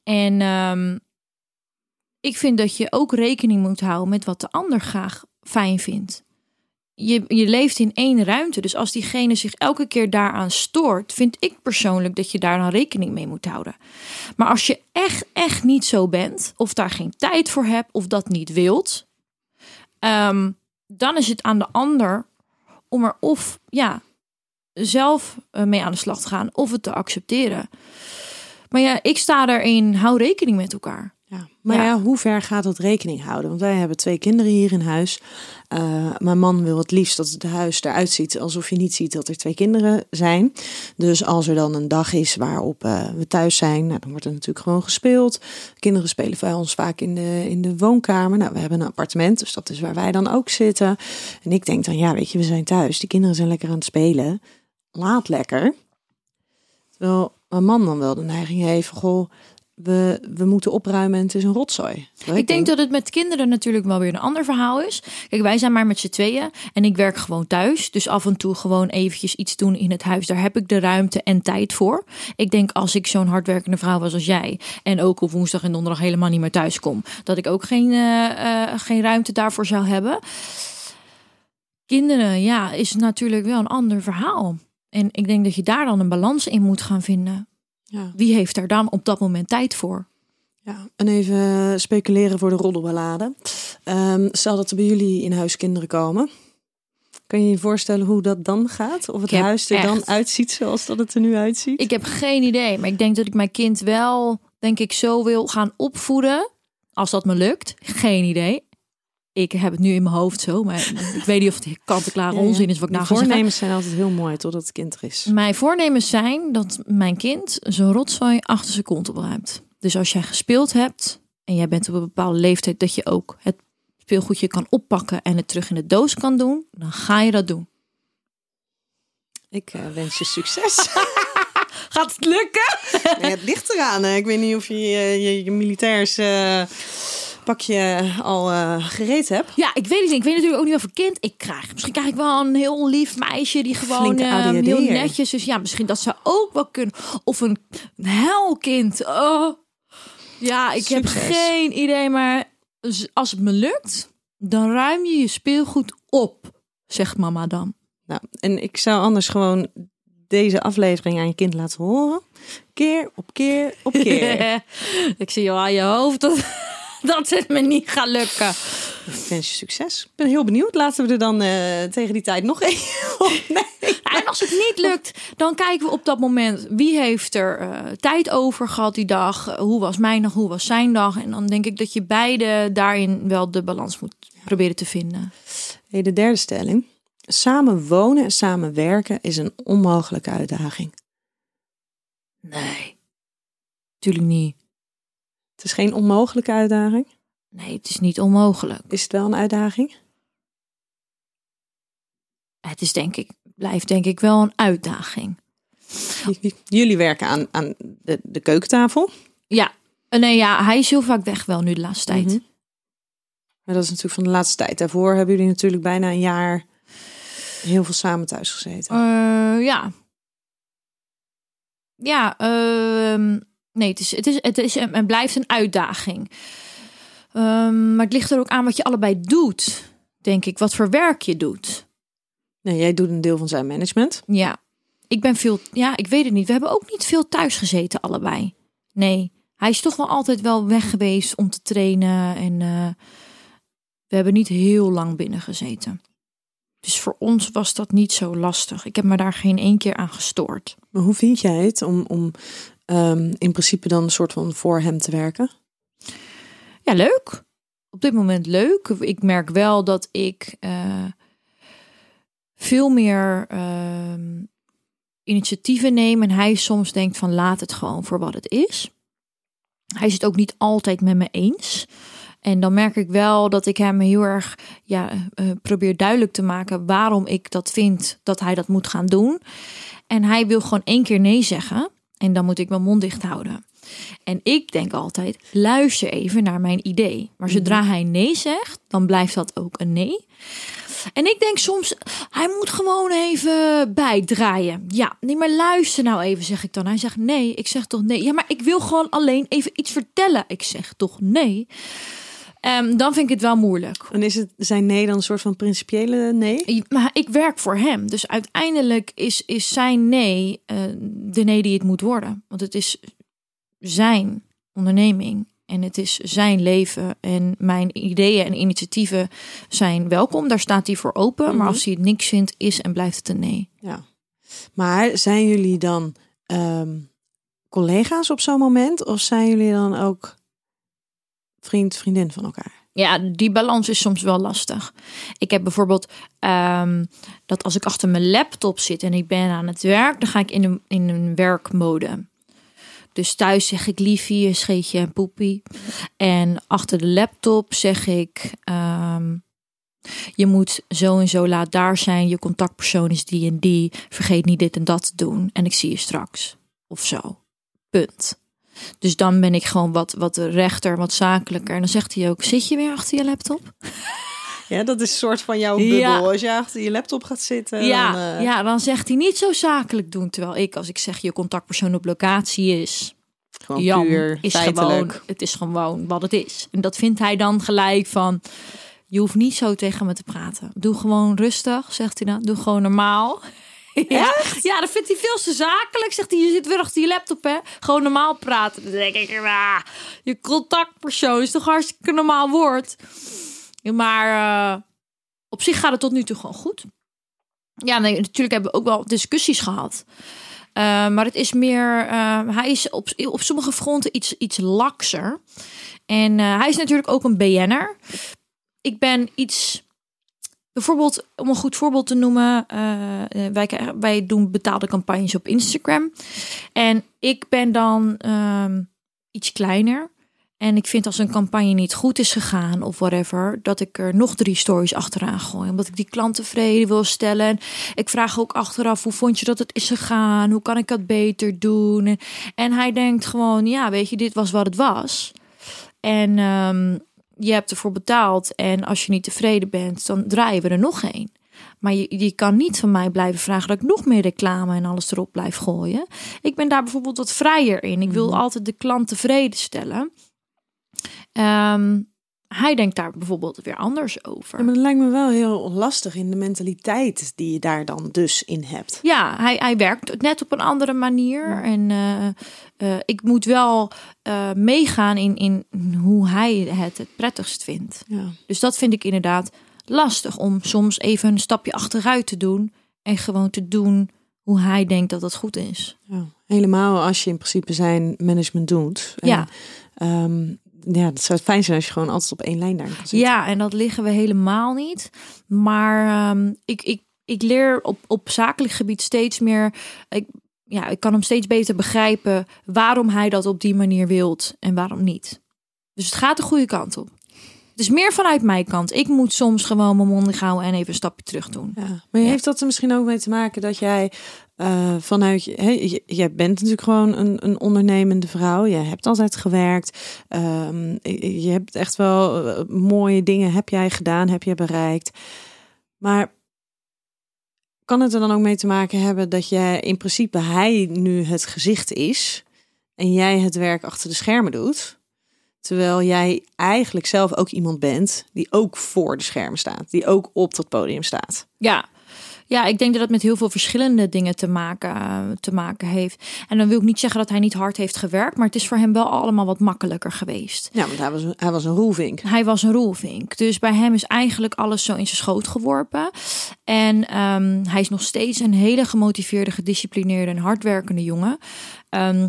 En ehm, ik vind dat je ook rekening moet houden met wat de ander graag fijn vindt. Je, je leeft in één ruimte, dus als diegene zich elke keer daaraan stoort, vind ik persoonlijk dat je daar dan rekening mee moet houden. Maar als je echt, echt niet zo bent, of daar geen tijd voor hebt, of dat niet wilt, ehm, dan is het aan de ander om er of ja, zelf eh, mee aan de slag te gaan, of het te accepteren. Maar ja, ik sta erin, hou rekening met elkaar. Ja, maar ja. Ja. hoe ver gaat dat rekening houden? Want wij hebben twee kinderen hier in huis. Eh, mijn man wil het liefst dat het huis eruit ziet alsof je niet ziet dat er twee kinderen zijn. Dus als er dan een dag is waarop eh, we thuis zijn, nou, dan wordt er natuurlijk gewoon gespeeld. Kinderen spelen bij ons vaak in de, in de woonkamer. Nou, we hebben een appartement, dus dat is waar wij dan ook zitten. En ik denk dan, ja, weet je, we zijn thuis. Die kinderen zijn lekker aan het spelen. Laat lekker. Terwijl mijn man dan wel de neiging heeft, goh, we, we moeten opruimen en het is een rotzooi. Ik denk dat het met kinderen natuurlijk wel weer een ander verhaal is. Kijk, wij zijn maar met z'n tweeën en ik werk gewoon thuis. Dus af en toe gewoon eventjes iets doen in het huis. Daar heb ik de ruimte en tijd voor. Ik denk als ik zo'n hardwerkende vrouw was als jij... en ook op woensdag en donderdag helemaal niet meer thuis kom... dat ik ook geen, eh, eh, geen ruimte daarvoor zou hebben. Kinderen, ja, is natuurlijk wel een ander verhaal. En ik denk dat je daar dan een balans in moet gaan vinden. Ja, Wie heeft daar dan op dat moment tijd voor? ja. En even speculeren voor de roddelballade. Ehm, stel dat er bij jullie in huis kinderen komen. Kan je je voorstellen hoe dat dan gaat? Of het huis er dan uitziet zoals dat het er nu uitziet? Ik heb geen idee, maar ik denk dat ik mijn kind wel, denk ik, zo wil gaan opvoeden. Als dat me lukt, geen idee. Ik heb het nu in mijn hoofd zo, maar [laughs] ik weet niet of het kant-en-klare onzin is wat ik nou ga zeggen. voornemens zijn altijd heel mooi totdat het kind er is. Mijn voornemens zijn dat mijn kind zijn rotzooi achter zijn kont opruimt. Dus als jij gespeeld hebt en jij bent op een bepaalde leeftijd dat je ook het speelgoedje kan oppakken en het terug in de doos kan doen, dan ga je dat doen. Ik eh, wens je succes. [laughs] Gaat het lukken? Nee, het ligt eraan. hè. Ik weet niet of je je, je, je militairs eh, pakje al eh, gereed hebt. Ja, ik weet het niet. Ik weet natuurlijk ook niet of ik kind ik krijg. Misschien krijg ik wel een heel lief meisje die gewoon eh, heel netjes is. Ja, misschien dat zou ook wel kunnen. Of een, helkind. Oh. Ja, ik heb geen idee. Maar als het me lukt, dan ruim je je speelgoed op, zegt mama dan. Nou, en ik zou anders gewoon deze aflevering aan je kind laten horen. Keer op keer op keer. [laughs] ik zie jou aan je hoofd [laughs] dat, het me niet gaat lukken. Ik wens je succes. Ik ben heel benieuwd. Laten we er dan eh, tegen die tijd nog [laughs] één opnemen. En als het niet lukt, dan kijken we op dat moment wie heeft er eh, tijd over gehad die dag. Hoe was mijn dag, hoe was zijn dag. En dan denk ik dat je beide daarin wel de balans moet proberen te vinden. Hey, de derde stelling. Samen wonen en samen werken is een onmogelijke uitdaging. Nee, natuurlijk niet. Het is geen onmogelijke uitdaging. Nee, het is niet onmogelijk. Is het wel een uitdaging? Het is denk ik, blijft denk ik wel een uitdaging. Jullie werken aan, aan de, de keukentafel. Ja, eh, nee, ja, hij is heel vaak weg wel nu de laatste tijd. Mhm. Maar dat is natuurlijk van de laatste tijd. Daarvoor hebben jullie natuurlijk bijna een jaar heel veel samen thuis gezeten. Eh, ja. Ja, ehm, nee, het, is, het, is, het, is, het blijft een uitdaging. Ehm, maar het ligt er ook aan wat je allebei doet, denk ik. Wat voor werk je doet. Nee, jij doet een deel van zijn management. Ja, ik ben veel, ja, ik weet het niet. We hebben ook niet veel thuis gezeten, allebei. Nee, hij is toch wel altijd wel weg geweest om te trainen. En eh, we hebben niet heel lang binnen gezeten. Dus voor ons was dat niet zo lastig. Ik heb me daar geen één keer aan gestoord. Maar hoe vind jij het om, om ehm, in principe dan een soort van voor hem te werken? Ja, leuk. Op dit moment leuk. Ik merk wel dat ik eh, veel meer ehm, initiatieven neem. En hij soms denkt van laat het gewoon voor wat het is. Hij is het ook niet altijd met me eens. En dan merk ik wel dat ik hem heel erg ja, eh, probeer duidelijk te maken waarom ik dat vind dat hij dat moet gaan doen. En hij wil gewoon één keer nee zeggen. En dan moet ik mijn mond dicht houden. En ik denk altijd, luister even naar mijn idee. Maar zodra hij nee zegt, dan blijft dat ook een nee. En ik denk soms, hij moet gewoon even bijdraaien. Ja, nee, maar luister nou even, zeg ik dan. Hij zegt nee, ik zeg toch nee. Ja, maar ik wil gewoon alleen even iets vertellen. Ik zeg toch nee. Ehm, dan vind ik het wel moeilijk. En is het zijn nee dan een soort van principiële nee? Maar ik werk voor hem. Dus uiteindelijk is, is zijn nee eh, de nee die het moet worden. Want het is zijn onderneming. En het is zijn leven. En mijn ideeën en initiatieven zijn welkom. Daar staat hij voor open. Maar Mhm. als hij het niks vindt, is en blijft het een nee. Ja. Maar zijn jullie dan ehm, collega's op zo'n moment? Of zijn jullie dan ook vriend, vriendin van elkaar? Ja, die balans is soms wel lastig. Ik heb bijvoorbeeld ehm, dat als ik achter mijn laptop zit en ik ben aan het werk, dan ga ik in een, in een werkmode. Dus thuis zeg ik liefie, scheetje en poepie. En achter de laptop zeg ik, ehm, je moet zo en zo laat daar zijn. Je contactpersoon is die en die. Vergeet niet dit en dat te doen. En ik zie je straks. Of zo. Punt. Dus dan ben ik gewoon wat, wat rechter, wat zakelijker. En dan zegt hij ook, zit je weer achter je laptop? [laughs] Ja, dat is een soort van jouw bubbel. Ja. Als je achter je laptop gaat zitten. ja, dan, eh, ja, dan zegt hij niet zo zakelijk doen. Terwijl ik, als ik zeg je contactpersoon op locatie is, gewoon Jan, puur is feitelijk. gewoon, het is gewoon wat het is. En dat vindt hij dan gelijk van, je hoeft niet zo tegen me te praten. Doe gewoon rustig, zegt hij dan. Doe gewoon normaal. Ja, ja, dat vindt hij veel te zakelijk. Zegt hij, je zit weer achter je laptop, hè? Gewoon normaal praten. Dan denk ik, ah, je contactpersoon is toch hartstikke normaal woord. Maar eh, op zich gaat het tot nu toe gewoon goed. Ja, nee, natuurlijk hebben we ook wel discussies gehad. Eh, maar het is meer, eh, hij is op, op sommige fronten iets, iets lakser. En hij is natuurlijk ook een BN'er. ik ben iets. Bijvoorbeeld, om een goed voorbeeld te noemen, eh, eh, wij, wij doen betaalde campagnes op Instagram. En ik ben dan ehm, iets kleiner. En ik vind als een campagne niet goed is gegaan of whatever, dat ik er nog drie stories achteraan gooi. Omdat ik die klant tevreden wil stellen. En ik vraag ook achteraf, hoe vond je dat het is gegaan? Hoe kan ik dat beter doen? En, en hij denkt gewoon, ja, weet je, dit was wat het was. En ehm, je hebt ervoor betaald. En als je niet tevreden bent, dan draaien we er nog een. Maar je, je kan niet van mij blijven vragen dat ik nog meer reclame en alles erop blijf gooien. Ik ben daar bijvoorbeeld wat vrijer in. Ik wil altijd de klant tevreden stellen. Ehm, hij denkt daar bijvoorbeeld weer anders over. Ja, maar dat lijkt me wel heel lastig in de mentaliteit die je daar dan dus in hebt. Ja, hij, hij werkt net op een andere manier. En eh, eh, ik moet wel eh, meegaan in, in hoe hij het het prettigst vindt. Ja. Dus dat vind ik inderdaad lastig om soms even een stapje achteruit te doen. En gewoon te doen hoe hij denkt dat het goed is. Ja. Helemaal als je in principe zijn management doet. En, Ja. ehm, ja, dat zou fijn zijn als je gewoon altijd op één lijn daar zitten. Ja, en dat liggen we helemaal niet. Maar ehm, ik, ik, ik leer op, op zakelijk gebied steeds meer. Ik, ja, ik kan hem steeds beter begrijpen waarom hij dat op die manier wilt en waarom niet. Dus het gaat de goede kant op. Is meer vanuit mijn kant. Ik moet soms gewoon mijn mond houden en even een stapje terug doen. Ja, maar Ja. heeft dat er misschien ook mee te maken dat jij eh, vanuit je- jij bent natuurlijk gewoon een, een ondernemende vrouw. Je hebt altijd gewerkt. Ehm, je je hebt echt wel eh, mooie dingen heb jij gedaan, heb je bereikt. Maar kan het er dan ook mee te maken hebben dat jij in principe hij nu het gezicht is en jij het werk achter de schermen doet? Terwijl jij eigenlijk zelf ook iemand bent die ook voor de schermen staat, die ook op dat podium staat. Ja. Ja, ik denk dat het met heel veel verschillende dingen te maken, te maken heeft. En dan wil ik niet zeggen dat hij niet hard heeft gewerkt, maar het is voor hem wel allemaal wat makkelijker geweest. Ja, want hij was, hij was een roelvink. Hij was een roelvink. Dus bij hem is eigenlijk alles zo in zijn schoot geworpen. En ehm, hij is nog steeds een hele gemotiveerde, gedisciplineerde en hardwerkende jongen. Ehm,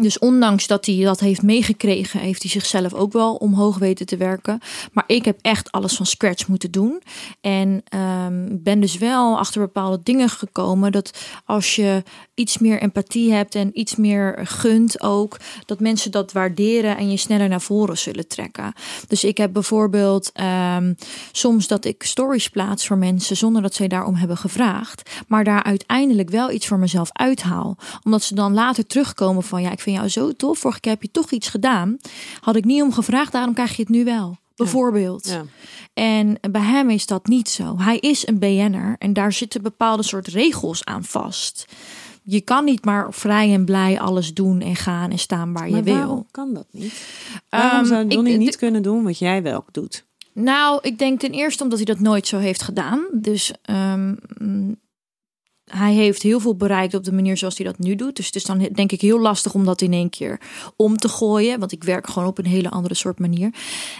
dus ondanks dat hij dat heeft meegekregen, heeft hij zichzelf ook wel omhoog weten te werken. Maar ik heb echt alles van scratch moeten doen. En ehm, ben dus wel achter bepaalde dingen gekomen. Dat als je iets meer empathie hebt en iets meer gunt ook, dat mensen dat waarderen en je sneller naar voren zullen trekken. Dus ik heb bijvoorbeeld ehm, soms dat ik stories plaats voor mensen zonder dat zij daarom hebben gevraagd. Maar daar uiteindelijk wel iets voor mezelf uithaal. Omdat ze dan later terugkomen van ja, ik vind jou zo tof. Vorige keer heb je toch iets gedaan. Had ik niet om gevraagd, daarom krijg je het nu wel. Bijvoorbeeld. Ja. En bij hem is dat niet zo. Hij is een BN'er en daar zitten bepaalde soort regels aan vast. Je kan niet maar vrij en blij alles doen en gaan en staan waar je wil. waarom kan dat niet? Waarom Ehm, zou ik- Donnie niet kunnen doen wat jij wel doet? Nou, ik denk ten eerste omdat hij dat nooit zo heeft gedaan. Dus ehm, hij heeft heel veel bereikt op de manier zoals hij dat nu doet. Dus het is dan denk ik heel lastig om dat in één keer om te gooien. Want ik werk gewoon op een hele andere soort manier.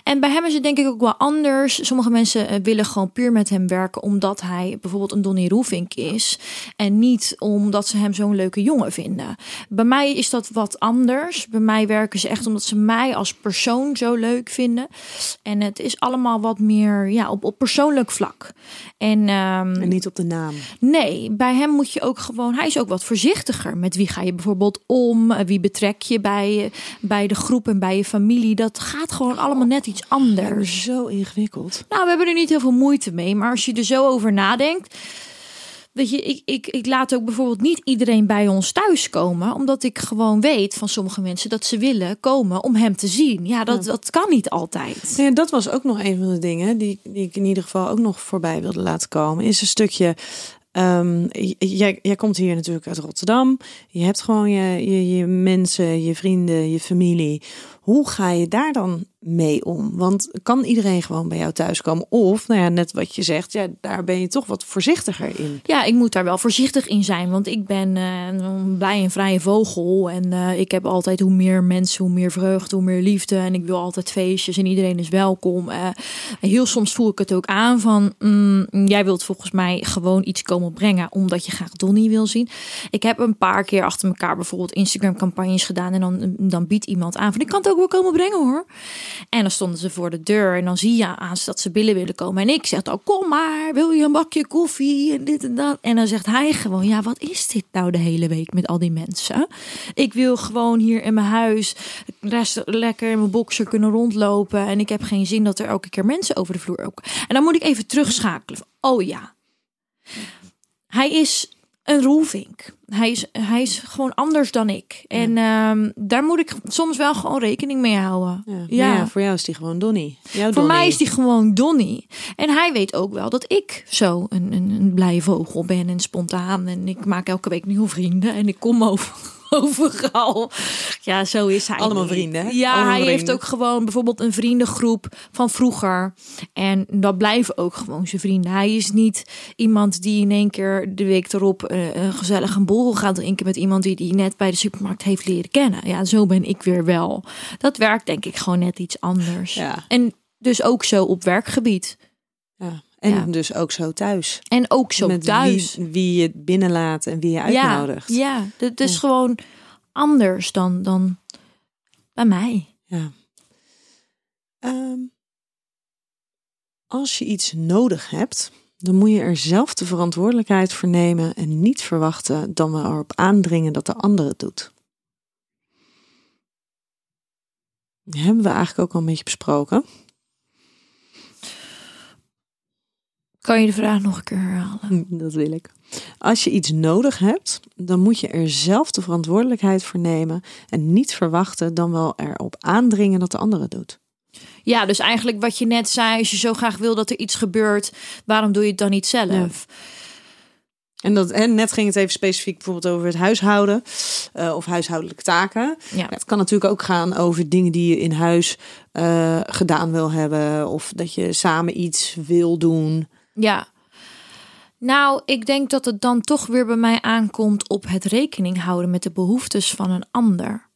En bij hem is het denk ik ook wel anders. Sommige mensen eh, willen gewoon puur met hem werken omdat hij bijvoorbeeld een Donnie Roefink is. En niet omdat ze hem zo'n leuke jongen vinden. Bij mij is dat wat anders. Bij mij werken ze echt omdat ze mij als persoon zo leuk vinden. En het is allemaal wat meer ja, op, op persoonlijk vlak. En, ehm, En niet op de naam. Nee, bij hem moet je ook gewoon. Hij is ook wat voorzichtiger. Met wie ga je bijvoorbeeld om? Eh, Wie betrek je bij, bij de groep en bij je familie? Dat gaat gewoon allemaal net iets anders. Zo ingewikkeld. Nou, we hebben er niet heel veel moeite mee. Maar als je er zo over nadenkt. Weet je, ik, ik, ik laat ook bijvoorbeeld niet iedereen bij ons thuis komen. Omdat ik gewoon weet van sommige mensen dat ze willen komen om hem te zien. Ja, dat, dat kan niet altijd. Ja, dat was ook nog een van de dingen die, die ik in ieder geval ook nog voorbij wilde laten komen. Is een stukje. Ehm, jij, komt hier natuurlijk uit Rotterdam. Je hebt gewoon je, je mensen, je vrienden, je familie. Hoe ga je daar dan mee om? Want kan iedereen gewoon bij jou thuiskomen? Of, nou ja, net wat je zegt, ja, daar ben je toch wat voorzichtiger in. Ja, ik moet daar wel voorzichtig in zijn. Want ik ben eh, een blij en vrije vogel. En eh, ik heb altijd hoe meer mensen, hoe meer vreugde, hoe meer liefde. En ik wil altijd feestjes en iedereen is welkom. Eh, heel soms voel ik het ook aan van... mm, jij wilt volgens mij gewoon iets komen brengen... omdat je graag Donnie wil zien. Ik heb een paar keer achter elkaar bijvoorbeeld Instagram-campagnes gedaan... en dan, dan biedt iemand aan van... ik kan het ook wel komen brengen hoor. En dan stonden ze voor de deur en dan zie je aan dat ze binnen willen komen. En ik zeg dan, kom maar, wil je een bakje koffie en dit en dat. En dan zegt hij gewoon, ja, wat is dit nou de hele week met al die mensen? Ik wil gewoon hier in mijn huis rest, lekker in mijn boxer kunnen rondlopen. En ik heb geen zin dat er elke keer mensen over de vloer ook. En dan moet ik even terugschakelen. Oh ja, hij is een roelvink. Hij is, hij is gewoon anders dan ik. En ehm, daar moet ik soms wel gewoon rekening mee houden. Ja, Ja. maar ja, voor jou is die gewoon Donnie. Jouw Voor mij Donnie. is die gewoon Donnie. En hij weet ook wel dat ik zo een, een, een blije vogel ben en spontaan. En ik maak elke week nieuwe vrienden. En ik kom over, overal. Ja, zo is hij. Allemaal niet. vrienden, hè? Ja, Allemaal hij heeft ook gewoon bijvoorbeeld een vriendengroep van vroeger. En dat blijven ook gewoon zijn vrienden. Hij is niet iemand die in één keer de week erop eh, een gezellig een borrel gaat drinken met iemand die die net bij de supermarkt heeft leren kennen. Ja, zo ben ik weer wel. Dat werkt denk ik gewoon net iets anders. Ja. En dus ook zo op werkgebied. Ja. En Ja. dus ook zo thuis. En ook zo Met thuis. Wie, wie je binnenlaat en wie je uitnodigt. Ja, ja, het is Ja. gewoon anders dan, dan bij mij. Ja. Ehm, als je iets nodig hebt, dan moet je er zelf de verantwoordelijkheid voor nemen en niet verwachten dan we erop aandringen dat de ander het doet. Dat hebben we eigenlijk ook al een beetje besproken. Kan je de vraag nog een keer herhalen? [laughs] Dat wil ik. Als je iets nodig hebt, dan moet je er zelf de verantwoordelijkheid voor nemen en niet verwachten dan wel erop aandringen dat de ander het doet. Ja, dus eigenlijk wat je net zei, als je zo graag wil dat er iets gebeurt, waarom doe je het dan niet zelf? En, dat, en net ging het even specifiek bijvoorbeeld over het huishouden eh, of huishoudelijke taken. Ja. Het kan natuurlijk ook gaan over dingen die je in huis eh, gedaan wil hebben of dat je samen iets wil doen. Ja. Nou, ik denk dat het dan toch weer bij mij aankomt op het rekening houden met de behoeftes van een ander.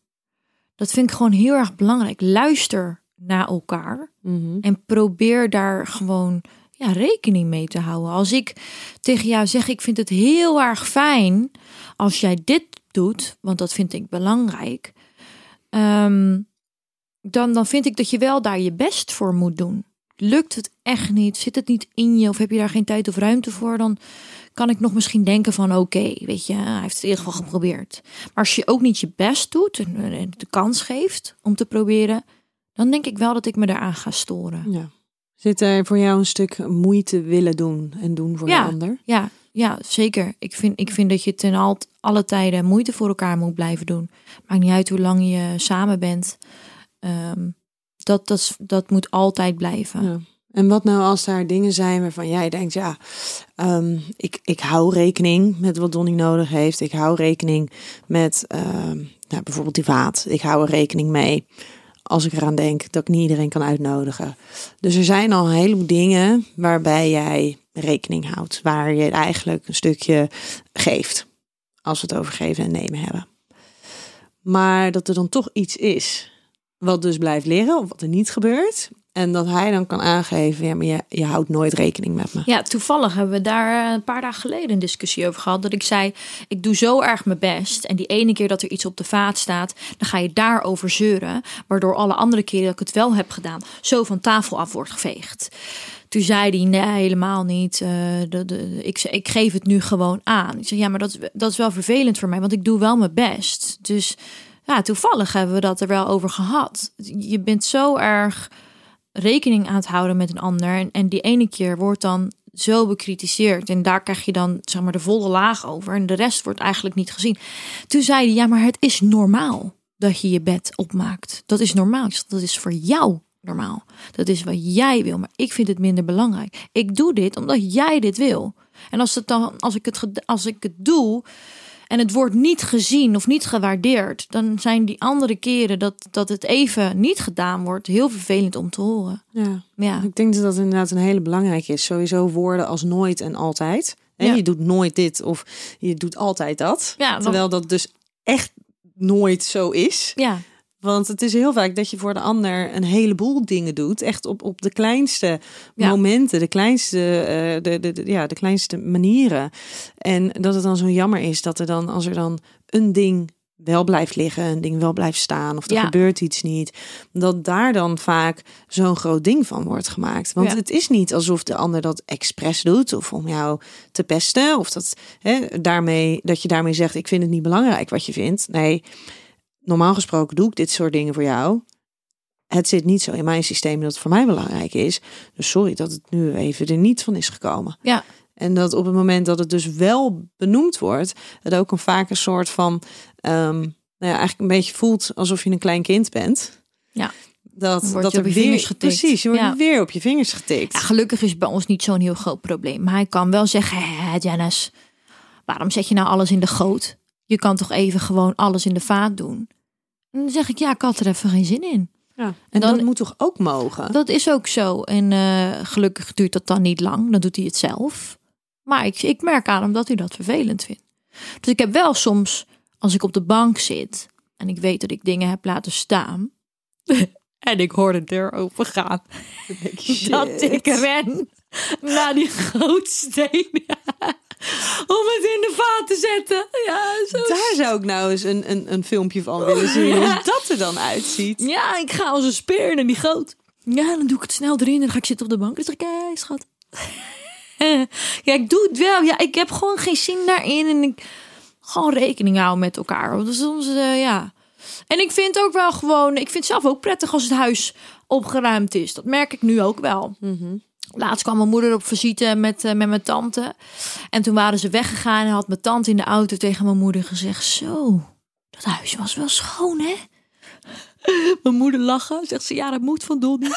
Dat vind ik gewoon heel erg belangrijk. Luister naar elkaar en probeer daar gewoon ja, rekening mee te houden. Als ik tegen jou zeg, ik vind het heel erg fijn als jij dit doet, want dat vind ik belangrijk. ehm, dan, dan vind ik dat je wel daar je best voor moet doen. Lukt het echt niet? Zit het niet in je? Of heb je daar geen tijd of ruimte voor? Dan kan ik nog misschien denken van oké, weet je, hij heeft het in ieder geval geprobeerd. Maar als je ook niet je best doet en de kans geeft om te proberen, dan denk ik wel dat ik me daaraan ga storen. Ja. Zit er voor jou een stuk moeite willen doen en doen voor Ja. de ander? Ja, ja, zeker. Ik vind, ik vind dat je ten al, alle tijden moeite voor elkaar moet blijven doen. Maakt niet uit hoe lang je samen bent. Ehm, dat, dat, dat moet altijd blijven. Ja. En wat nou als daar dingen zijn waarvan jij denkt, ja, ehm, ik, ik hou rekening met wat Donnie nodig heeft. Ik hou rekening met ehm, nou, bijvoorbeeld die vaat. Ik hou er rekening mee als ik eraan denk dat ik niet iedereen kan uitnodigen. Dus er zijn al een heleboel dingen waarbij jij rekening houdt. Waar je eigenlijk een stukje geeft. Als we het over geven en nemen hebben. Maar dat er dan toch iets is wat dus blijft liggen of wat er niet gebeurt. En dat hij dan kan aangeven, ja, maar je, je houdt nooit rekening met me. Ja, toevallig hebben we daar eh, een paar dagen geleden een discussie over gehad. Dat ik zei, ik doe zo erg mijn best. En die ene keer dat er iets op de vaat staat, dan ga je daarover zeuren. Waardoor alle andere keren dat ik het wel heb gedaan, zo van tafel af wordt geveegd. Toen zei hij, nee, helemaal niet. Eh, de, ik, ik geef het nu gewoon aan. Ik zei, ja, maar dat, dat is wel vervelend voor mij, want ik doe wel mijn best. Dus ja, toevallig hebben we dat er wel over gehad. Je bent zo erg rekening aan het houden met een ander. En, die ene keer wordt dan zo bekritiseerd. En daar krijg je dan zeg maar de volle laag over. En de rest wordt eigenlijk niet gezien. Toen zei hij, ja, maar het is normaal dat je je bed opmaakt. Dat is normaal. Dat is voor jou normaal. Dat is wat jij wil. Maar ik vind het minder belangrijk. Ik doe dit omdat jij dit wil. En als, het dan, als, ik, het, als ik het doe en het wordt niet gezien of niet gewaardeerd, dan zijn die andere keren dat, dat het even niet gedaan wordt heel vervelend om te horen. Ja. Ja, Ik denk dat dat inderdaad een hele belangrijke is. Sowieso woorden als nooit en altijd. En Ja. Je doet nooit dit of je doet altijd dat. Ja, Terwijl dat dus echt nooit zo is. ja, Want het is heel vaak dat je voor de ander een heleboel dingen doet. Echt op, op de kleinste Ja. momenten, de kleinste, eh, de, de, de- ja, de kleinste manieren. En dat het dan zo jammer is dat er dan, als er dan een ding wel blijft liggen, een ding wel blijft staan of er Ja. gebeurt iets niet, dat daar dan vaak zo'n groot ding van wordt gemaakt. Want Ja. het is niet alsof de ander dat expres doet of om jou te pesten of dat, hè, daarmee, dat je daarmee zegt ik vind het niet belangrijk wat je vindt. Nee, normaal gesproken doe ik dit soort dingen voor jou. Het zit niet zo in mijn systeem dat het voor mij belangrijk is. Dus sorry dat het nu even er niet van is gekomen. Ja. En dat op het moment dat het dus wel benoemd wordt, het ook een vaak een soort van, ehm, nou ja, eigenlijk een beetje voelt alsof je een klein kind bent. Ja. Dat, dat je op er je weer, vingers getikt. Precies, je wordt Ja. weer op je vingers getikt. Ja, gelukkig is het bij ons niet zo'n heel groot probleem. Maar hij kan wel zeggen, hé Janice, waarom zet je nou alles in de goot? Je kan toch even gewoon alles in de vaat doen? En dan zeg ik, ja, ik had er even geen zin in. Ja. En En dan- dat moet toch ook mogen? Dat is ook zo. En eh, gelukkig duurt dat dan niet lang. Dan doet hij het zelf. Maar ik, ik merk aan hem dat hij dat vervelend vindt. Dus ik heb wel soms, als ik op de bank zit en ik weet dat ik dingen heb laten staan. [laughs] en ik hoor de deur open gaan. [laughs] [laughs] Dat ik ren naar die gootsteen. [laughs] om het in de vaat te zetten. Ja, zo Daar zou ik nou eens een, een, een filmpje van willen zien. [laughs] Ja. Hoe dat er dan uitziet. Ja, ik ga als een speer naar die goot. Ja, dan doe ik het snel erin en dan ga ik zitten op de bank. Dan zeg ik, kijk, schat. [laughs] ja, ik doe het wel. Ja, ik heb gewoon geen zin daarin. En ik gewoon rekening houden met elkaar. Dus soms, eh, ja. En ik vind ook wel gewoon... Ik vind het zelf ook prettig als het huis opgeruimd is. Dat merk ik nu ook wel. Laatst kwam mijn moeder op visite met, eh, met mijn tante. En toen waren ze weggegaan en had mijn tante in de auto tegen mijn moeder gezegd... Zo, dat huis was wel schoon, hè? [laughs] Mijn moeder lachen. Zegt ze, ja, dat moet van Donnie. [laughs]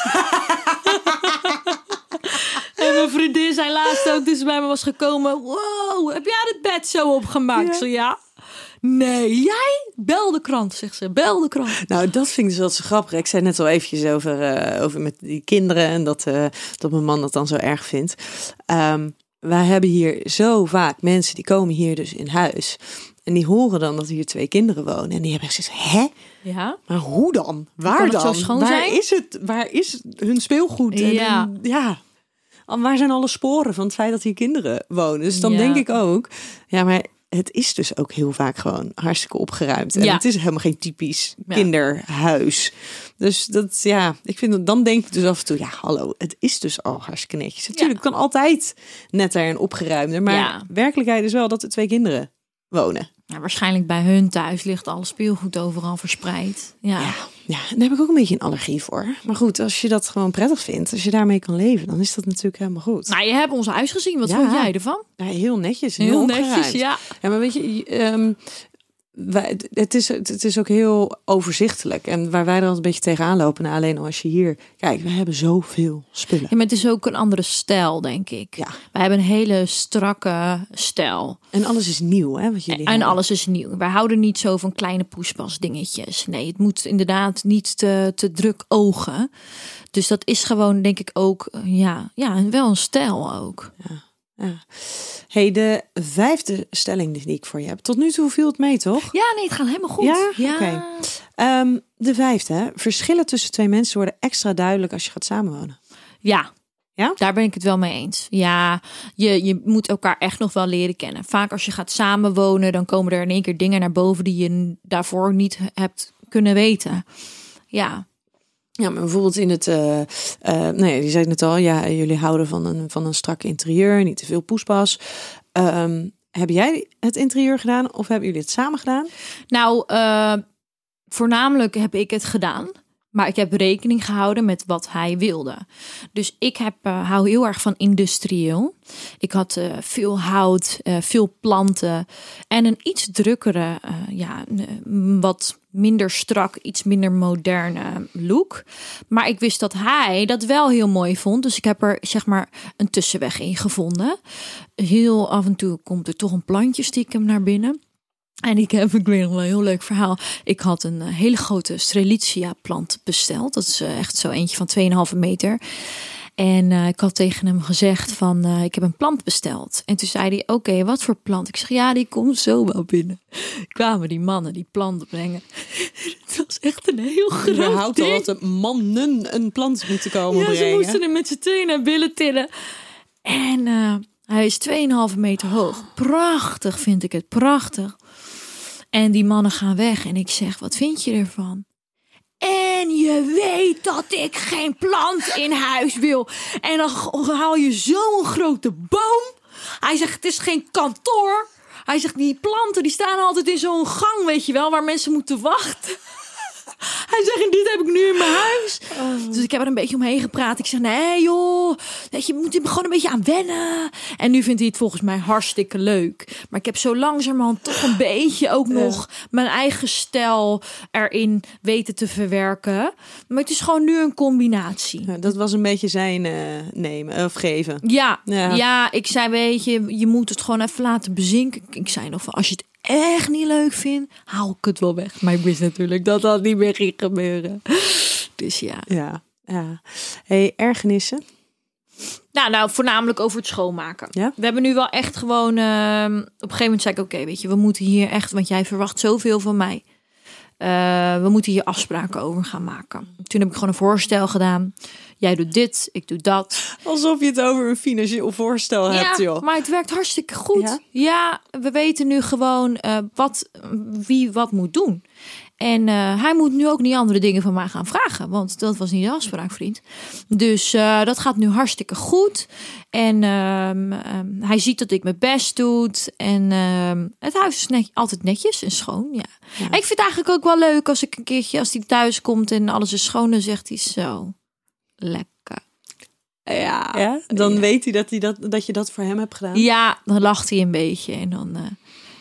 en mijn vriendin zei laatst ook, dus bij me was gekomen. Wow, heb jij het bed zo opgemaakt? Ja. Zo, ja. Nee, jij? Bel de krant, zegt ze. Bel de krant. Nou, dat vind ik dus wel zo grappig. Ik zei net al eventjes over, eh, over met die kinderen en dat, eh, dat mijn man dat dan zo erg vindt. Ehm, wij hebben hier zo vaak mensen die komen hier dus in huis. En die horen dan dat hier twee kinderen wonen. En die hebben gezegd, hè? Ja. Maar hoe dan? Waar dan? waar zijn? is het? Waar is hun speelgoed? En, Ja. en- ja. Al- Waar zijn alle sporen van het feit dat hier kinderen wonen? Dus dan Ja. denk ik ook, ja, maar het is dus ook heel vaak gewoon hartstikke opgeruimd. En Ja. het is helemaal geen typisch kinderhuis. Dus dat, ja, ik vind dat dan denk ik dus af en toe, ja, hallo, het is dus al hartstikke netjes. Natuurlijk kan altijd netter en opgeruimder, maar werkelijkheid is wel dat er twee kinderen wonen. Nou, waarschijnlijk bij hun thuis ligt alle speelgoed overal verspreid. Ja. Ja, ja, daar heb ik ook een beetje een allergie voor. Maar goed, als je dat gewoon prettig vindt, als je daarmee kan leven, dan is dat natuurlijk helemaal goed. Nou, je hebt ons huis gezien. Wat Ja. vond jij ervan? Ja, heel netjes, Heel heel, netjes, ja. Ja, maar weet je, ehm, wij, het, is, het is ook heel overzichtelijk. En waar wij er altijd een beetje tegenaan lopen, nou, alleen al als je hier... Kijk, we hebben zoveel spullen. Ja, maar het is ook een andere stijl, denk ik. Ja. Wij hebben een hele strakke stijl. En alles is nieuw, hè, wat jullie En hebben. alles is nieuw. Wij houden niet zo van kleine poespas dingetjes. Nee, het moet inderdaad niet te, te druk ogen. Dus dat is gewoon, denk ik, ook, ja, ja wel een stijl ook. Ja. Hey, de vijfde stelling die ik voor je heb. Tot nu toe viel het mee, toch? Ja, nee, het gaat helemaal goed. Ja? Oké. Ehm, de vijfde, verschillen tussen twee mensen worden extra duidelijk als je gaat samenwonen. Ja. Ja? Daar ben ik het wel mee eens. Ja, je, je moet elkaar echt nog wel leren kennen. Vaak als je gaat samenwonen, dan komen er in één keer dingen naar boven die je daarvoor niet hebt kunnen weten. Ja, Ja, maar bijvoorbeeld in het, eh eh nee, je zei het net al, ja, jullie houden van een, van een strak interieur, niet te veel poespas. Ehm, heb jij het interieur gedaan of hebben jullie het samen gedaan? Nou, eh, voornamelijk heb ik het gedaan. Maar ik heb rekening gehouden met wat hij wilde. Dus ik heb, eh, hou heel erg van industrieel. Ik had eh, veel hout, eh, veel planten en een iets drukkere, ja, wat minder strak, iets minder moderne look. Maar ik wist dat hij dat wel heel mooi vond. Dus ik heb er zeg maar een tussenweg in gevonden. Heel af en toe komt er toch een plantje stiekem naar binnen. En ik heb, ik weet nog wel een heel leuk verhaal. Ik had een eh, hele grote Strelitzia plant besteld. Dat is eh, echt zo eentje van 2,5 meter. En eh, ik had tegen hem gezegd van, ik heb een plant besteld. En toen zei hij, oké, wat voor plant? Ik zeg, ja, die komt zo wel binnen. Kwamen die mannen die planten brengen. [laughs] Het was echt een heel groot Je houdt al ding. dat de mannen een plant moeten komen Ja, ze brengen. moesten er met z'n tweeën naar billen tillen. En hij is 2,5 meter hoog. Prachtig vind ik het, prachtig. En die mannen gaan weg en ik zeg, wat vind je ervan? En je weet dat ik geen plant in huis wil. En dan haal je zo'n grote boom. Hij zegt, het is geen kantoor. Hij zegt, die planten die staan altijd in zo'n gang, weet je wel, waar mensen moeten wachten. Hij zegt, en dit heb ik nu in mijn huis. Dus ik heb er een beetje omheen gepraat. Ik zeg, nee joh, weet je, moet er gewoon een beetje aan wennen. En nu vindt hij het volgens mij hartstikke leuk. Maar ik heb zo langzamerhand toch een beetje ook nog mijn eigen stijl erin weten te verwerken. Maar het is gewoon nu een combinatie. Ja, dat was een beetje zijn eh, nemen of geven. Ja, Ja. ja. ik zei, weet je, je moet het gewoon even laten bezinken. Ik zei nog van, als je het echt niet leuk vindt, haal ik het wel weg. Maar ik wist natuurlijk dat dat niet meer ging gebeuren. Dus ja. Ja, ja. Hey, ergernissen? Nou, nou, voornamelijk over het schoonmaken. Ja? We hebben nu wel echt gewoon... ehm, op een gegeven moment zei ik, oké, weet je, we moeten hier echt... Want jij verwacht zoveel van mij. Eh, we moeten hier afspraken over gaan maken. Toen heb ik gewoon een voorstel gedaan. Jij doet dit, ik doe dat. Alsof je het over een financieel voorstel hebt, ja, joh. maar het werkt hartstikke goed. Ja? Ja, we weten nu gewoon eh, wat, wie wat moet doen. En eh, hij moet nu ook niet andere dingen van mij gaan vragen. Want dat was niet de afspraak, vriend. Dus eh, dat gaat nu hartstikke goed. En ehm, ehm, hij ziet dat ik mijn best doe. En ehm, het huis is net, altijd netjes en schoon. Ja. En ik vind het eigenlijk ook wel leuk als ik een keertje, als hij thuis komt en alles is schoon, dan zegt hij zo. Lekker. Ja. Ja? Dan weet hij dat, hij dat, dat je dat voor hem hebt gedaan. Ja, dan lacht hij een beetje. En dan eh,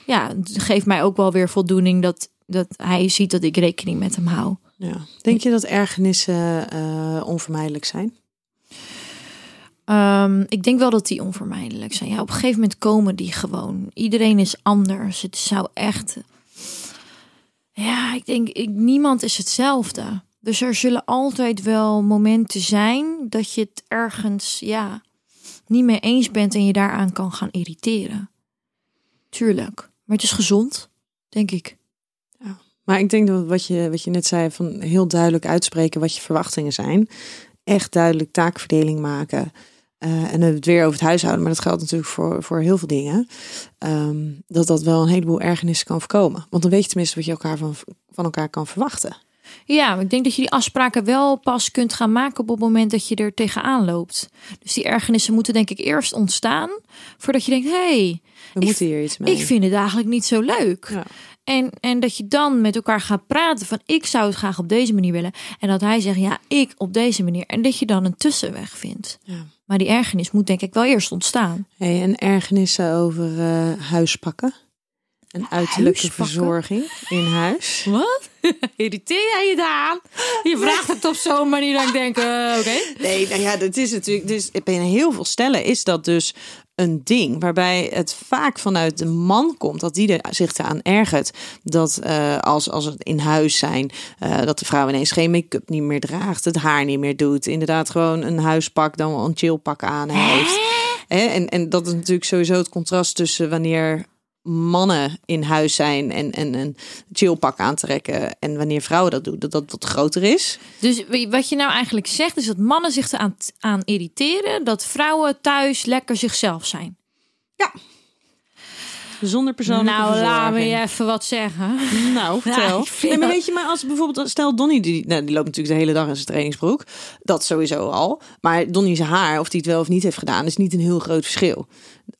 ja, het geeft mij ook wel weer voldoening dat, dat hij ziet dat ik rekening met hem hou. Ja. Denk je dat ergernissen eh, onvermijdelijk zijn? Ehm, ik denk wel dat die onvermijdelijk zijn. Ja, op een gegeven moment komen die gewoon. Iedereen is anders. Het zou echt. Ja, ik denk, ik, niemand is hetzelfde. Dus er zullen altijd wel momenten zijn dat je het ergens, ja, niet mee eens bent en je daaraan kan gaan irriteren. Tuurlijk. Maar het is gezond, denk ik. Maar ik denk dat wat je, wat je net zei, van heel duidelijk uitspreken wat je verwachtingen zijn. Echt duidelijk taakverdeling maken. Eh, en het weer over het huishouden, maar dat geldt natuurlijk voor, voor heel veel dingen. Ehm, dat dat wel een heleboel ergernissen kan voorkomen. Want dan weet je tenminste wat je elkaar van, van elkaar kan verwachten. Ja, ik denk dat je die afspraken wel pas kunt gaan maken op het moment dat je er tegenaan loopt. Dus die ergernissen moeten denk ik eerst ontstaan voordat je denkt, hé, hey, We Ik- moeten hier iets mee. ik vind het eigenlijk niet zo leuk. Ja. En, en dat je dan met elkaar gaat praten van ik zou het graag op deze manier willen. En dat hij zegt ja, ik op deze manier. En dat je dan een tussenweg vindt. Ja. Maar die ergernis moet denk ik wel eerst ontstaan. Hey, en ergernissen over eh, huispakken. En uiterlijke verzorging in huis. Wat? [laughs] Irriteer jij je daar? Je vraagt het op zo'n manier dat ik denk, eh, oké. Nee, nou ja, dat is natuurlijk. Dus bij heel veel stellen is dat dus een ding waarbij het vaak vanuit de man komt dat die er zich aan ergert dat eh, als, als het in huis zijn eh, dat de vrouw ineens geen make-up niet meer draagt, het haar niet meer doet, inderdaad gewoon een huispak dan wel een chillpak aan heeft. Hè? En, en dat is natuurlijk sowieso het contrast tussen wanneer mannen in huis zijn en, en een chillpak aantrekken en wanneer vrouwen dat doen, dat dat wat groter is. Dus wat je nou eigenlijk zegt is dat mannen zich eraan aan irriteren dat vrouwen thuis lekker zichzelf zijn. Zonder persoonlijke nou, laat me je even wat zeggen. Nou, vertel. nee, maar weet je, maar als bijvoorbeeld, stel Donnie, die, nou, die loopt natuurlijk de hele dag in zijn trainingsbroek. Dat sowieso al. Maar Donnie zijn haar, of die het wel of niet heeft gedaan, is niet een heel groot verschil.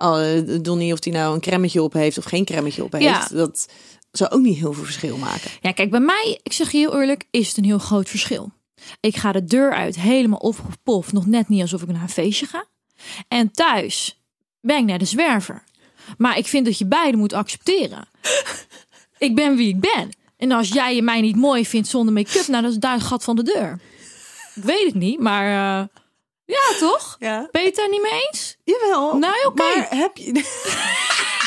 Uh, Donnie, of die nou een cremmetje op heeft of geen cremmetje op heeft, Ja. dat zou ook niet heel veel verschil maken. Ja, kijk, bij mij, ik zeg je heel eerlijk, is het een heel groot verschil. Ik ga de deur uit helemaal opgepoft, nog net niet alsof ik naar een feestje ga. En thuis ben ik net een zwerver. Maar ik vind dat je beide moet accepteren. ik ben wie ik ben. En als jij je mij niet mooi vindt zonder make-up, nou, dat is daar het gat van de deur. Ik weet het niet, maar eh, ja, toch? Ja. Ben je het daar niet mee eens? Jawel. Nou, oké. Maar heb je... [laughs]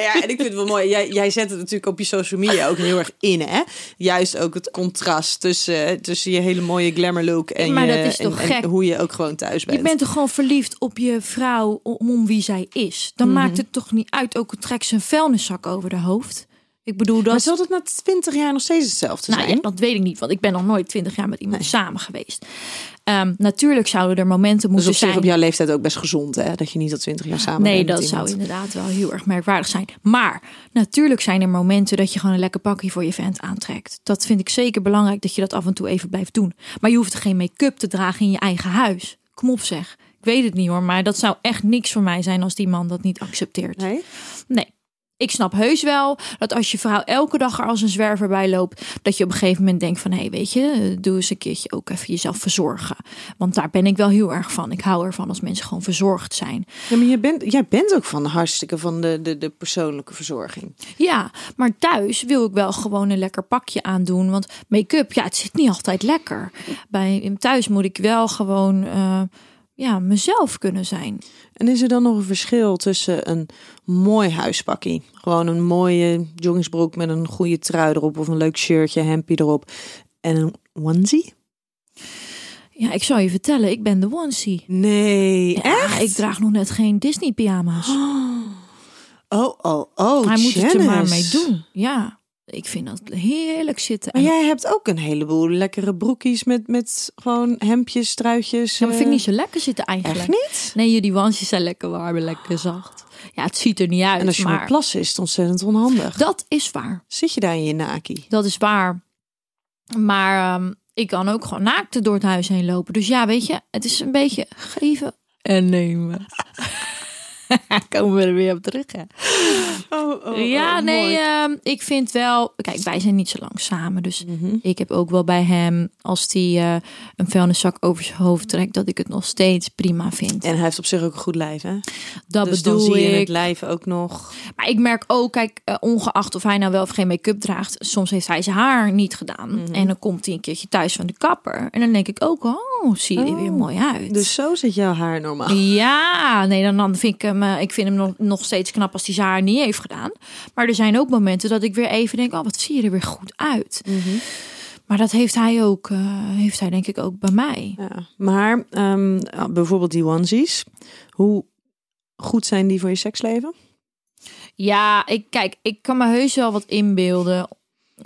nou ja, en ik vind het wel mooi. Jij, jij zet het natuurlijk op je social media ook heel erg in, hè? Juist ook het contrast tussen, tussen je hele mooie glamour look en, Maar je, dat is toch en, en gek? hoe je ook gewoon thuis bent. Je bent toch gewoon verliefd op je vrouw om, om wie zij is. Dan Mhm. maakt het toch niet uit, ook al trekt ze een vuilniszak over de hoofd. Ik bedoel, dat Maar zal het na 20 jaar nog steeds hetzelfde Nou zijn? ja, dat weet ik niet, want ik ben nog nooit twintig jaar met iemand samen geweest. Ehm, natuurlijk zouden er momenten dus moeten op zich zijn. op jouw leeftijd ook best gezond, hè? Dat je niet al 20 jaar samen Nee, dat zou inderdaad wel heel erg merkwaardig zijn. Maar natuurlijk zijn er momenten dat je gewoon een lekker pakje voor je vent aantrekt. Dat vind ik zeker belangrijk dat je dat af en toe even blijft doen. Maar je hoeft geen make-up te dragen in je eigen huis. Kom op zeg. Ik weet het niet hoor, maar dat zou echt niks voor mij zijn als die man dat niet accepteert. Nee? Nee. Ik snap heus wel dat als je vrouw elke dag er als een zwerver bij loopt, dat je op een gegeven moment denkt van hé, hey, weet je, doe eens een keertje ook even jezelf verzorgen. Want daar ben ik wel heel erg van. Ik hou ervan als mensen gewoon verzorgd zijn. Ja, maar jij bent, jij bent ook van de hartstikke van de, de, de persoonlijke verzorging. Ja, maar thuis wil ik wel gewoon een lekker pakje aandoen. Want make-up, ja, het zit niet altijd lekker. Bij thuis moet ik wel gewoon eh, ja, mezelf kunnen zijn. En is er dan nog een verschil tussen een mooi huispakkie, gewoon een mooie joggingsbroek met een goede trui erop of een leuk shirtje, hempie erop, en een onesie? Ja, ik zal je vertellen, ik ben de onesie. Nee, Ja, echt? ik draag nog net geen Disney pyjama's. Oh, oh, oh, Hij moet het er maar mee doen. Ja, ik vind dat heerlijk zitten. Maar En- jij hebt ook een heleboel lekkere broekjes met, met gewoon hemdjes, truitjes. ja, maar vind ik eh, niet zo lekker zitten eigenlijk. Echt niet? Nee, jullie wansjes zijn lekker warm en lekker zacht. Ja, het ziet er niet uit. En als je maar plassen is het ontzettend onhandig. dat is waar. Zit je daar in je naki? Dat is waar. Maar ehm, ik kan ook gewoon naakt door het huis heen lopen. Dus ja, weet je, het is een beetje geven en nemen. [laughs] [laughs] Komen we er weer op terug, hè? Oh, ja, nee, ehm, ik vind wel... Kijk, wij zijn niet zo lang samen. Dus Mhm. ik heb ook wel bij hem, als hij eh, een vuilniszak over zijn hoofd trekt... dat ik het nog steeds prima vind. En hij heeft op zich ook een goed lijf, hè? dat dus dan bedoel zie je ik. het lijf ook nog. Ik merk ook, kijk, eh, ongeacht of hij nou wel of geen make-up draagt, soms heeft hij zijn haar niet gedaan. Mhm. En dan komt hij een keertje thuis van de kapper. En dan denk ik ook, oh, zie je er weer Oh. mooi uit. Dus zo zit jouw haar normaal. Ja, nee, dan, dan vind ik hem, eh, ik vind hem nog, nog steeds knap als hij zijn haar niet heeft gedaan. Maar er zijn ook momenten dat ik weer even denk, oh, wat zie je er weer goed uit. Mhm. Maar dat heeft hij ook, eh, heeft hij denk ik ook bij mij. Ja. Maar ehm, bijvoorbeeld die onesies. Hoe goed zijn die voor je seksleven? Ja, ik kijk, ik kan me heus wel wat inbeelden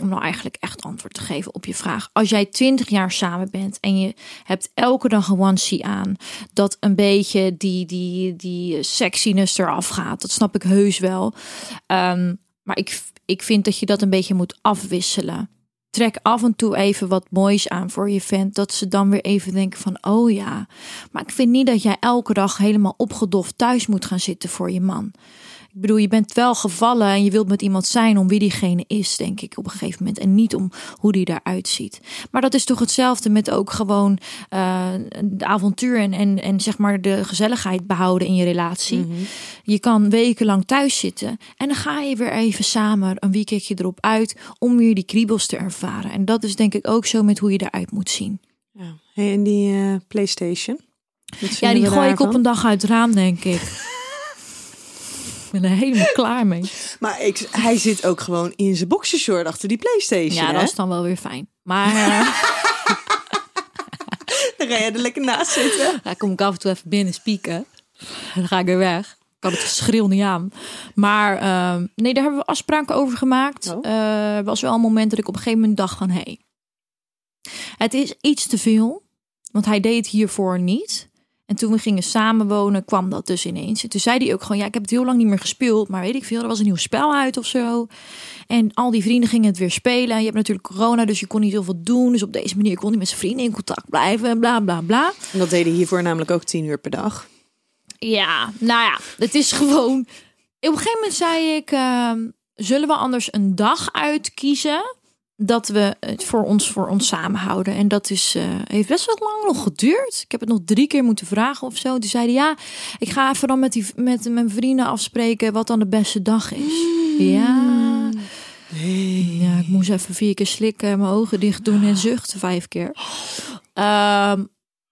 om nou eigenlijk echt antwoord te geven op je vraag. Als jij 20 jaar samen bent en je hebt elke dag een onesie aan, dat een beetje die, die, die sexiness eraf gaat, dat snap ik heus wel. Ehm, maar ik, ik vind dat je dat een beetje moet afwisselen. Trek af en toe even wat moois aan voor je vent, dat ze dan weer even denken van, oh ja. Maar ik vind niet dat jij elke dag helemaal opgedoft thuis moet gaan zitten voor je man. Ik bedoel, je bent wel gevallen en je wilt met iemand zijn om wie diegene is, denk ik, op een gegeven moment. En niet om hoe die eruit ziet. Maar dat is toch hetzelfde met ook gewoon eh, de avontuur en, en, en zeg maar de gezelligheid behouden in je relatie. Je kan wekenlang thuis zitten en dan ga je weer even samen een weekendje erop uit om weer die kriebels te ervaren. En dat is denk ik ook zo met hoe je eruit moet zien. Ja. En die eh, PlayStation? Ja, die gooi ik op een dag uit het raam, denk ik. [laughs] ik ben er helemaal klaar mee. Maar ik, hij zit ook gewoon in zijn boxershort achter die PlayStation. Ja, hè? dat is dan wel weer fijn. Maar eh, [laughs] Dan ga je er lekker naast zitten. [laughs] dan kom ik af en toe even binnen spieken. Dan ga ik weer weg. Ik kan het geschreeuw niet aan. Maar ehm, nee, daar hebben we afspraken over gemaakt. Oh. Eh, Er was wel een moment dat ik op een gegeven moment dacht van... hé, hey, het is iets te veel. Want hij deed het hiervoor niet. En toen we gingen samenwonen, kwam dat dus ineens. En toen zei hij ook gewoon, ja, ik heb het heel lang niet meer gespeeld. Maar weet ik veel, er was een nieuw spel uit of zo. En al die vrienden gingen het weer spelen. En je hebt natuurlijk corona, dus je kon niet heel veel doen. Dus op deze manier kon hij met zijn vrienden in contact blijven. En bla, bla, bla. En dat deden hiervoor namelijk ook tien uur per dag. Ja, nou ja, het is gewoon. Op een gegeven moment zei ik: ehm, zullen we anders een dag uitkiezen dat we het voor ons voor ons samenhouden? En dat is eh, heeft best wel lang nog geduurd. Ik heb het nog drie keer moeten vragen of zo. Toen zeiden ja, ik ga even dan met die met mijn vrienden afspreken wat dan de beste dag is. Ja. Ja, ik moest even vier keer slikken, mijn ogen dicht doen en zuchten vijf keer. Ehm,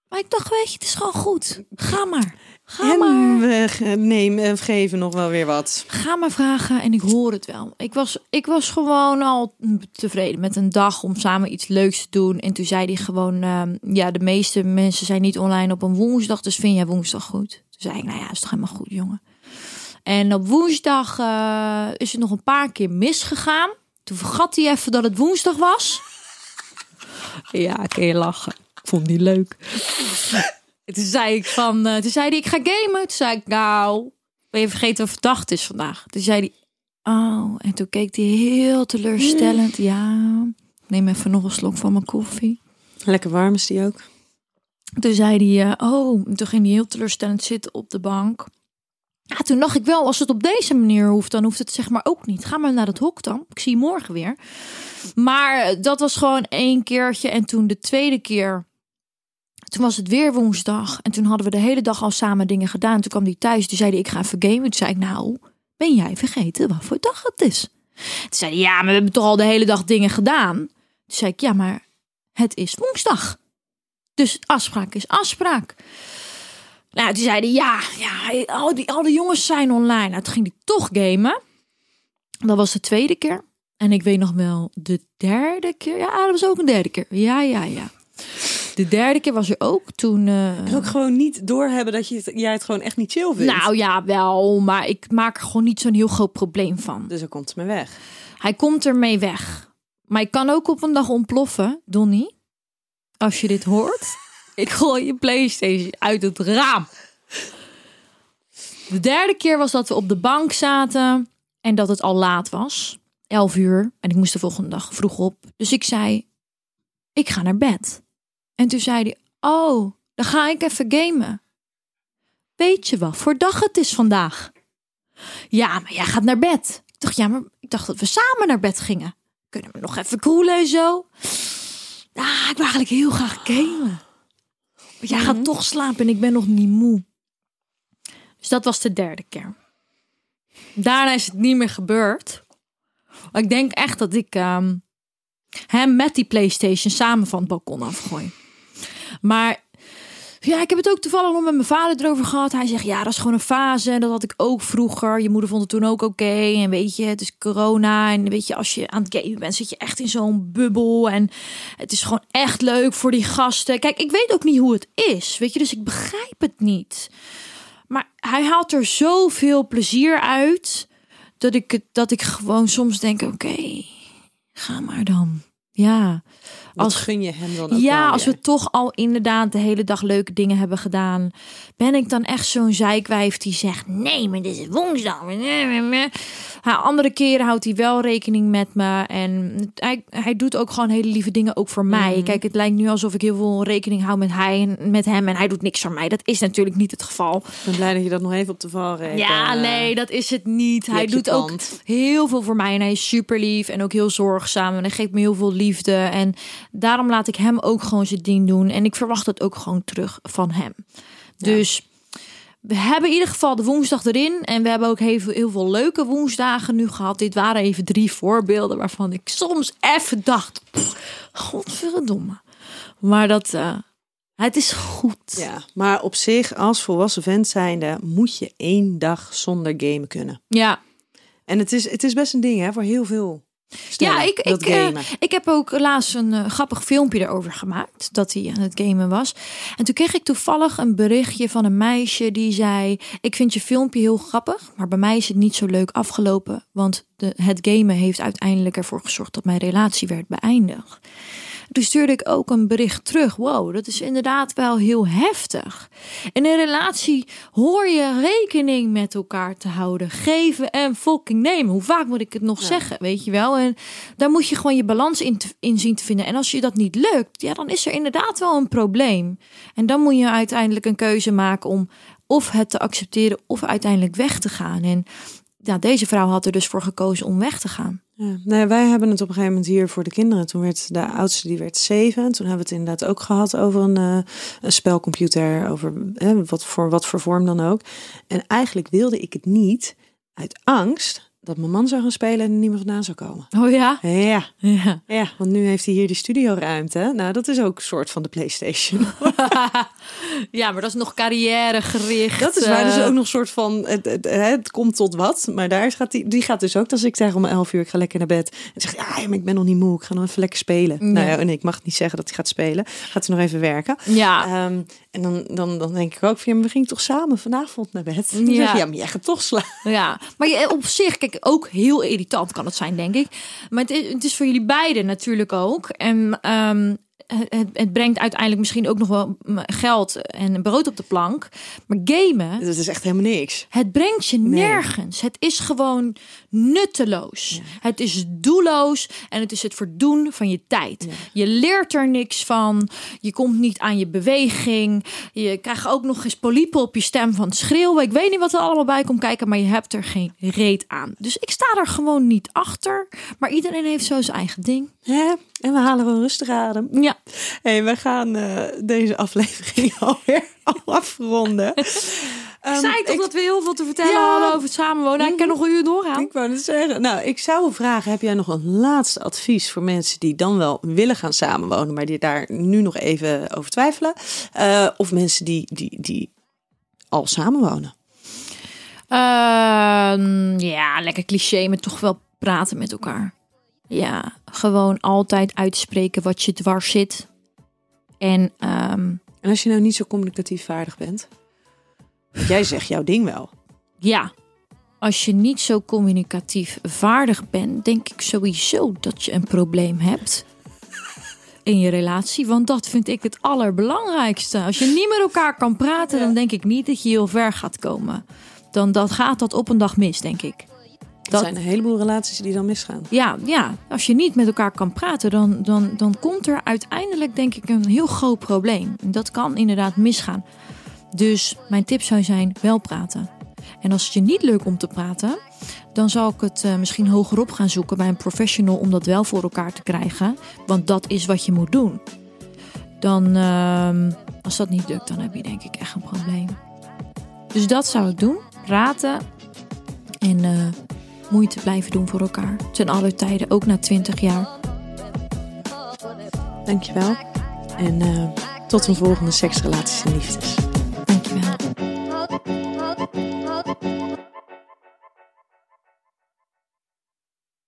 maar ik dacht, weet je, het is gewoon goed. Ga maar. Ga en maar. we nemen, we geven nog wel weer wat. Ga maar vragen en ik hoor het wel. Ik was, ik was gewoon al tevreden met een dag om samen iets leuks te doen. En toen zei hij gewoon, ehm, ja, de meeste mensen zijn niet online op een woensdag, dus vind jij woensdag goed? Toen zei ik, nou ja, is toch helemaal goed, jongen. En op woensdag eh, is het nog een paar keer misgegaan. Toen vergat hij even dat het woensdag was. Ja, kun je lachen. Ik vond die leuk. En Toen zei ik van, eh, toen zei hij, ik ga gamen. Toen zei ik, nou, ben je vergeten wat verdacht is vandaag? Toen zei hij, oh, en toen keek hij heel teleurstellend. Ja, neem even nog een slok van mijn koffie. Lekker warm is die ook. Toen zei hij, eh, oh, en toen ging hij heel teleurstellend zitten op de bank. Ja, toen dacht ik wel, als het op deze manier hoeft, dan hoeft het zeg maar ook niet. Ga maar naar het hok dan. Ik zie je morgen weer. Maar dat was gewoon één keertje. En toen de tweede keer, toen was het weer woensdag. En toen hadden we de hele dag al samen dingen gedaan. Toen kwam hij thuis, toen zei hij, ik ga even gamen. Toen zei ik, nou, ben jij vergeten wat voor dag het is? Toen zei ja, maar we hebben toch al de hele dag dingen gedaan? Toen zei ik, ja, maar het is woensdag. Dus afspraak is afspraak. Nou, toen zei ja, ja al, die, al die jongens zijn online. Nou, toen ging hij toch gamen. Dat was de tweede keer. En ik weet nog wel, de derde keer. Ja, dat was ook een derde keer. Ja, ja, ja. De derde keer was er ook toen. eh, En ook gewoon niet doorhebben dat je het, jij het gewoon echt niet chill vindt. nou ja, wel, maar ik maak er gewoon niet zo'n heel groot probleem van. Dus er komt me weg. Hij komt ermee weg. Maar ik kan ook op een dag ontploffen, Donnie. Als je dit hoort. [laughs] ik gooi je Playstation uit het raam. De derde keer was dat we op de bank zaten. En dat het al laat was. 11 uur. En ik moest de volgende dag vroeg op. Dus ik zei, ik ga naar bed. En toen zei hij, oh, dan ga ik even gamen. Weet je wat voor dag het is vandaag? Ja, maar jij gaat naar bed. Ik dacht, ja, maar ik dacht dat we samen naar bed gingen. Kunnen we nog even kroelen en zo? Ja, ik wil eigenlijk heel graag gamen. Maar jij gaat toch slapen en ik ben nog niet moe. Dus dat was de derde keer. Daarna is het niet meer gebeurd. Maar ik denk echt dat ik ehm, hem met die PlayStation samen van het balkon afgooi. Maar ja, ik heb het ook toevallig nog met mijn vader erover gehad. Hij zegt, ja, dat is gewoon een fase. Dat had ik ook vroeger. Je moeder vond het toen ook oké. En weet je, het is corona. En weet je, als je aan het gamen bent, zit je echt in zo'n bubbel. En het is gewoon echt leuk voor die gasten. Kijk, ik weet ook niet hoe het is. Weet je, dus ik begrijp het niet. Maar hij haalt er zoveel plezier uit. Dat ik, dat ik gewoon soms denk, oké, ga maar dan. Ja. Als gun je hem dan ook ja, als we toch al inderdaad de hele dag leuke dingen hebben gedaan, ben ik dan echt zo'n zeikwijf die zegt: nee, maar dit is woensdag. Ja, andere keren houdt hij wel rekening met me en hij, hij doet ook gewoon hele lieve dingen ook voor mij. Mhm. Kijk, het lijkt nu alsof ik heel veel rekening hou met hij en met hem en hij doet niks voor mij. Dat is natuurlijk niet het geval. Ik ben blij dat je dat nog even op de valreep... Ja, eh, nee, dat is het niet. Hij doet ook heel veel voor mij en hij is super lief en ook heel zorgzaam en hij geeft me heel veel liefde en daarom laat ik hem ook gewoon zijn ding doen en ik verwacht het ook gewoon terug van hem. Dus we hebben in ieder geval de woensdag erin en we hebben ook heel veel, heel veel leuke woensdagen nu gehad. Dit waren even drie voorbeelden waarvan ik soms even dacht, pff, godverdomme. Maar dat, eh, het is goed. Ja, maar op zich, als volwassen vent zijnde, moet je één dag zonder gamen kunnen. ja. En het is, het is best een ding hè, voor heel veel Ja, ik, ik, eh, ik heb ook laatst een eh, grappig filmpje erover gemaakt. Dat hij aan het gamen was. En toen kreeg ik toevallig een berichtje van een meisje die zei: Ik vind je filmpje heel grappig. Maar bij mij is het niet zo leuk afgelopen. Want de, het gamen heeft uiteindelijk ervoor gezorgd dat mijn relatie werd beëindigd. Toen stuurde ik ook een bericht terug. Wow, dat is inderdaad wel heel heftig. In een relatie hoor je rekening met elkaar te houden. Geven en fucking nemen. Hoe vaak moet ik het nog zeggen, weet je wel? En daar moet je gewoon je balans in, te- in zien te vinden. En als je dat niet lukt, ja, dan is er inderdaad wel een probleem. En dan moet je uiteindelijk een keuze maken om of het te accepteren of uiteindelijk weg te gaan. En ja, deze vrouw had er dus voor gekozen om weg te gaan. Ja, nee, wij hebben het op een gegeven moment hier voor de kinderen. Toen werd de oudste, die werd zeven. Toen hebben we het inderdaad ook gehad over een, eh, spelcomputer. Over wat, voor, wat voor vorm dan ook. En eigenlijk wilde ik het niet uit angst dat mijn man zou gaan spelen en er niet meer vandaan zou komen. Oh ja? Ja, Ja. ja, want nu heeft hij hier die studioruimte. Nou, dat is ook een soort van de PlayStation. [laughs] ja, maar dat is nog carrièregericht. Dat is waar. Dus eh, ook nog een soort van. Het, het, het komt tot wat. Maar daar gaat die, die gaat dus ook. Als ik zeg om 11 uur, ik ga lekker naar bed. En zegt, ja, maar ik ben nog niet moe. Ik ga nog even lekker spelen. Ja. Nou ja, nee, ik mag niet zeggen dat hij gaat spelen. Gaat hij nog even werken. Ja. Ehm, en dan, dan, dan denk ik ook van, ja, maar we gingen toch samen vanavond naar bed. Dan Ja. zeg je, ja, maar jij gaat toch slapen. Ja, maar je, op zich, kijk, ook heel irritant kan het zijn, denk ik. Maar het is, het is voor jullie beiden natuurlijk ook. En ehm, het, het brengt uiteindelijk misschien ook nog wel geld en brood op de plank. Maar gamen, Dat is echt helemaal niks. het brengt je Nee. nergens. Het is gewoon nutteloos. Het is doelloos en het is het verdoen van je tijd. Je leert er niks van. Je komt niet aan je beweging. Je krijgt ook nog eens poliepen op je stem van het schreeuwen. Ik weet niet wat er allemaal bij komt kijken, maar je hebt er geen reet aan. Dus ik sta er gewoon niet achter. Maar iedereen heeft zo zijn eigen ding. Ja, en we halen gewoon rustig adem. Ja, hey, we gaan eh, deze aflevering [laughs] alweer afronden. ik zei toch dat we heel veel te vertellen ja. hadden over het samenwonen. Ik kan nog een uur doorgaan. Ik wou het zeggen. Nou, ik zou vragen: heb jij nog een laatste advies voor mensen die dan wel willen gaan samenwonen, maar die daar nu nog even over twijfelen? Eh, of mensen die, die, die al samenwonen? Ehm, ja, lekker cliché, maar toch wel praten met elkaar. Ja, gewoon altijd uitspreken wat je dwars zit. En ehm, En als je nou niet zo communicatief vaardig bent, [laughs] jij zegt jouw ding wel. ja, als je niet zo communicatief vaardig bent, denk ik sowieso dat je een probleem hebt in je relatie. Want dat vind ik het allerbelangrijkste. Als je niet met elkaar kan praten, dan denk ik niet dat je heel ver gaat komen. Dan, dan gaat dat op een dag mis, denk ik. Er Dat- zijn een heleboel relaties die dan misgaan. Ja, ja, als je niet met elkaar kan praten, dan, dan, dan komt er uiteindelijk denk ik een heel groot probleem. Dat kan inderdaad misgaan. Dus mijn tip zou zijn, wel praten. En als het je niet leuk om te praten, dan zal ik het eh, misschien hogerop gaan zoeken bij een professional om dat wel voor elkaar te krijgen. Want dat is wat je moet doen. Dan, ehm, als dat niet lukt, dan heb je denk ik echt een probleem. Dus dat zou ik doen. Praten en eh, moeite blijven doen voor elkaar. Ten alle tijden, ook na 20 jaar. Dankjewel. En eh, tot een volgende seksrelaties en liefdes.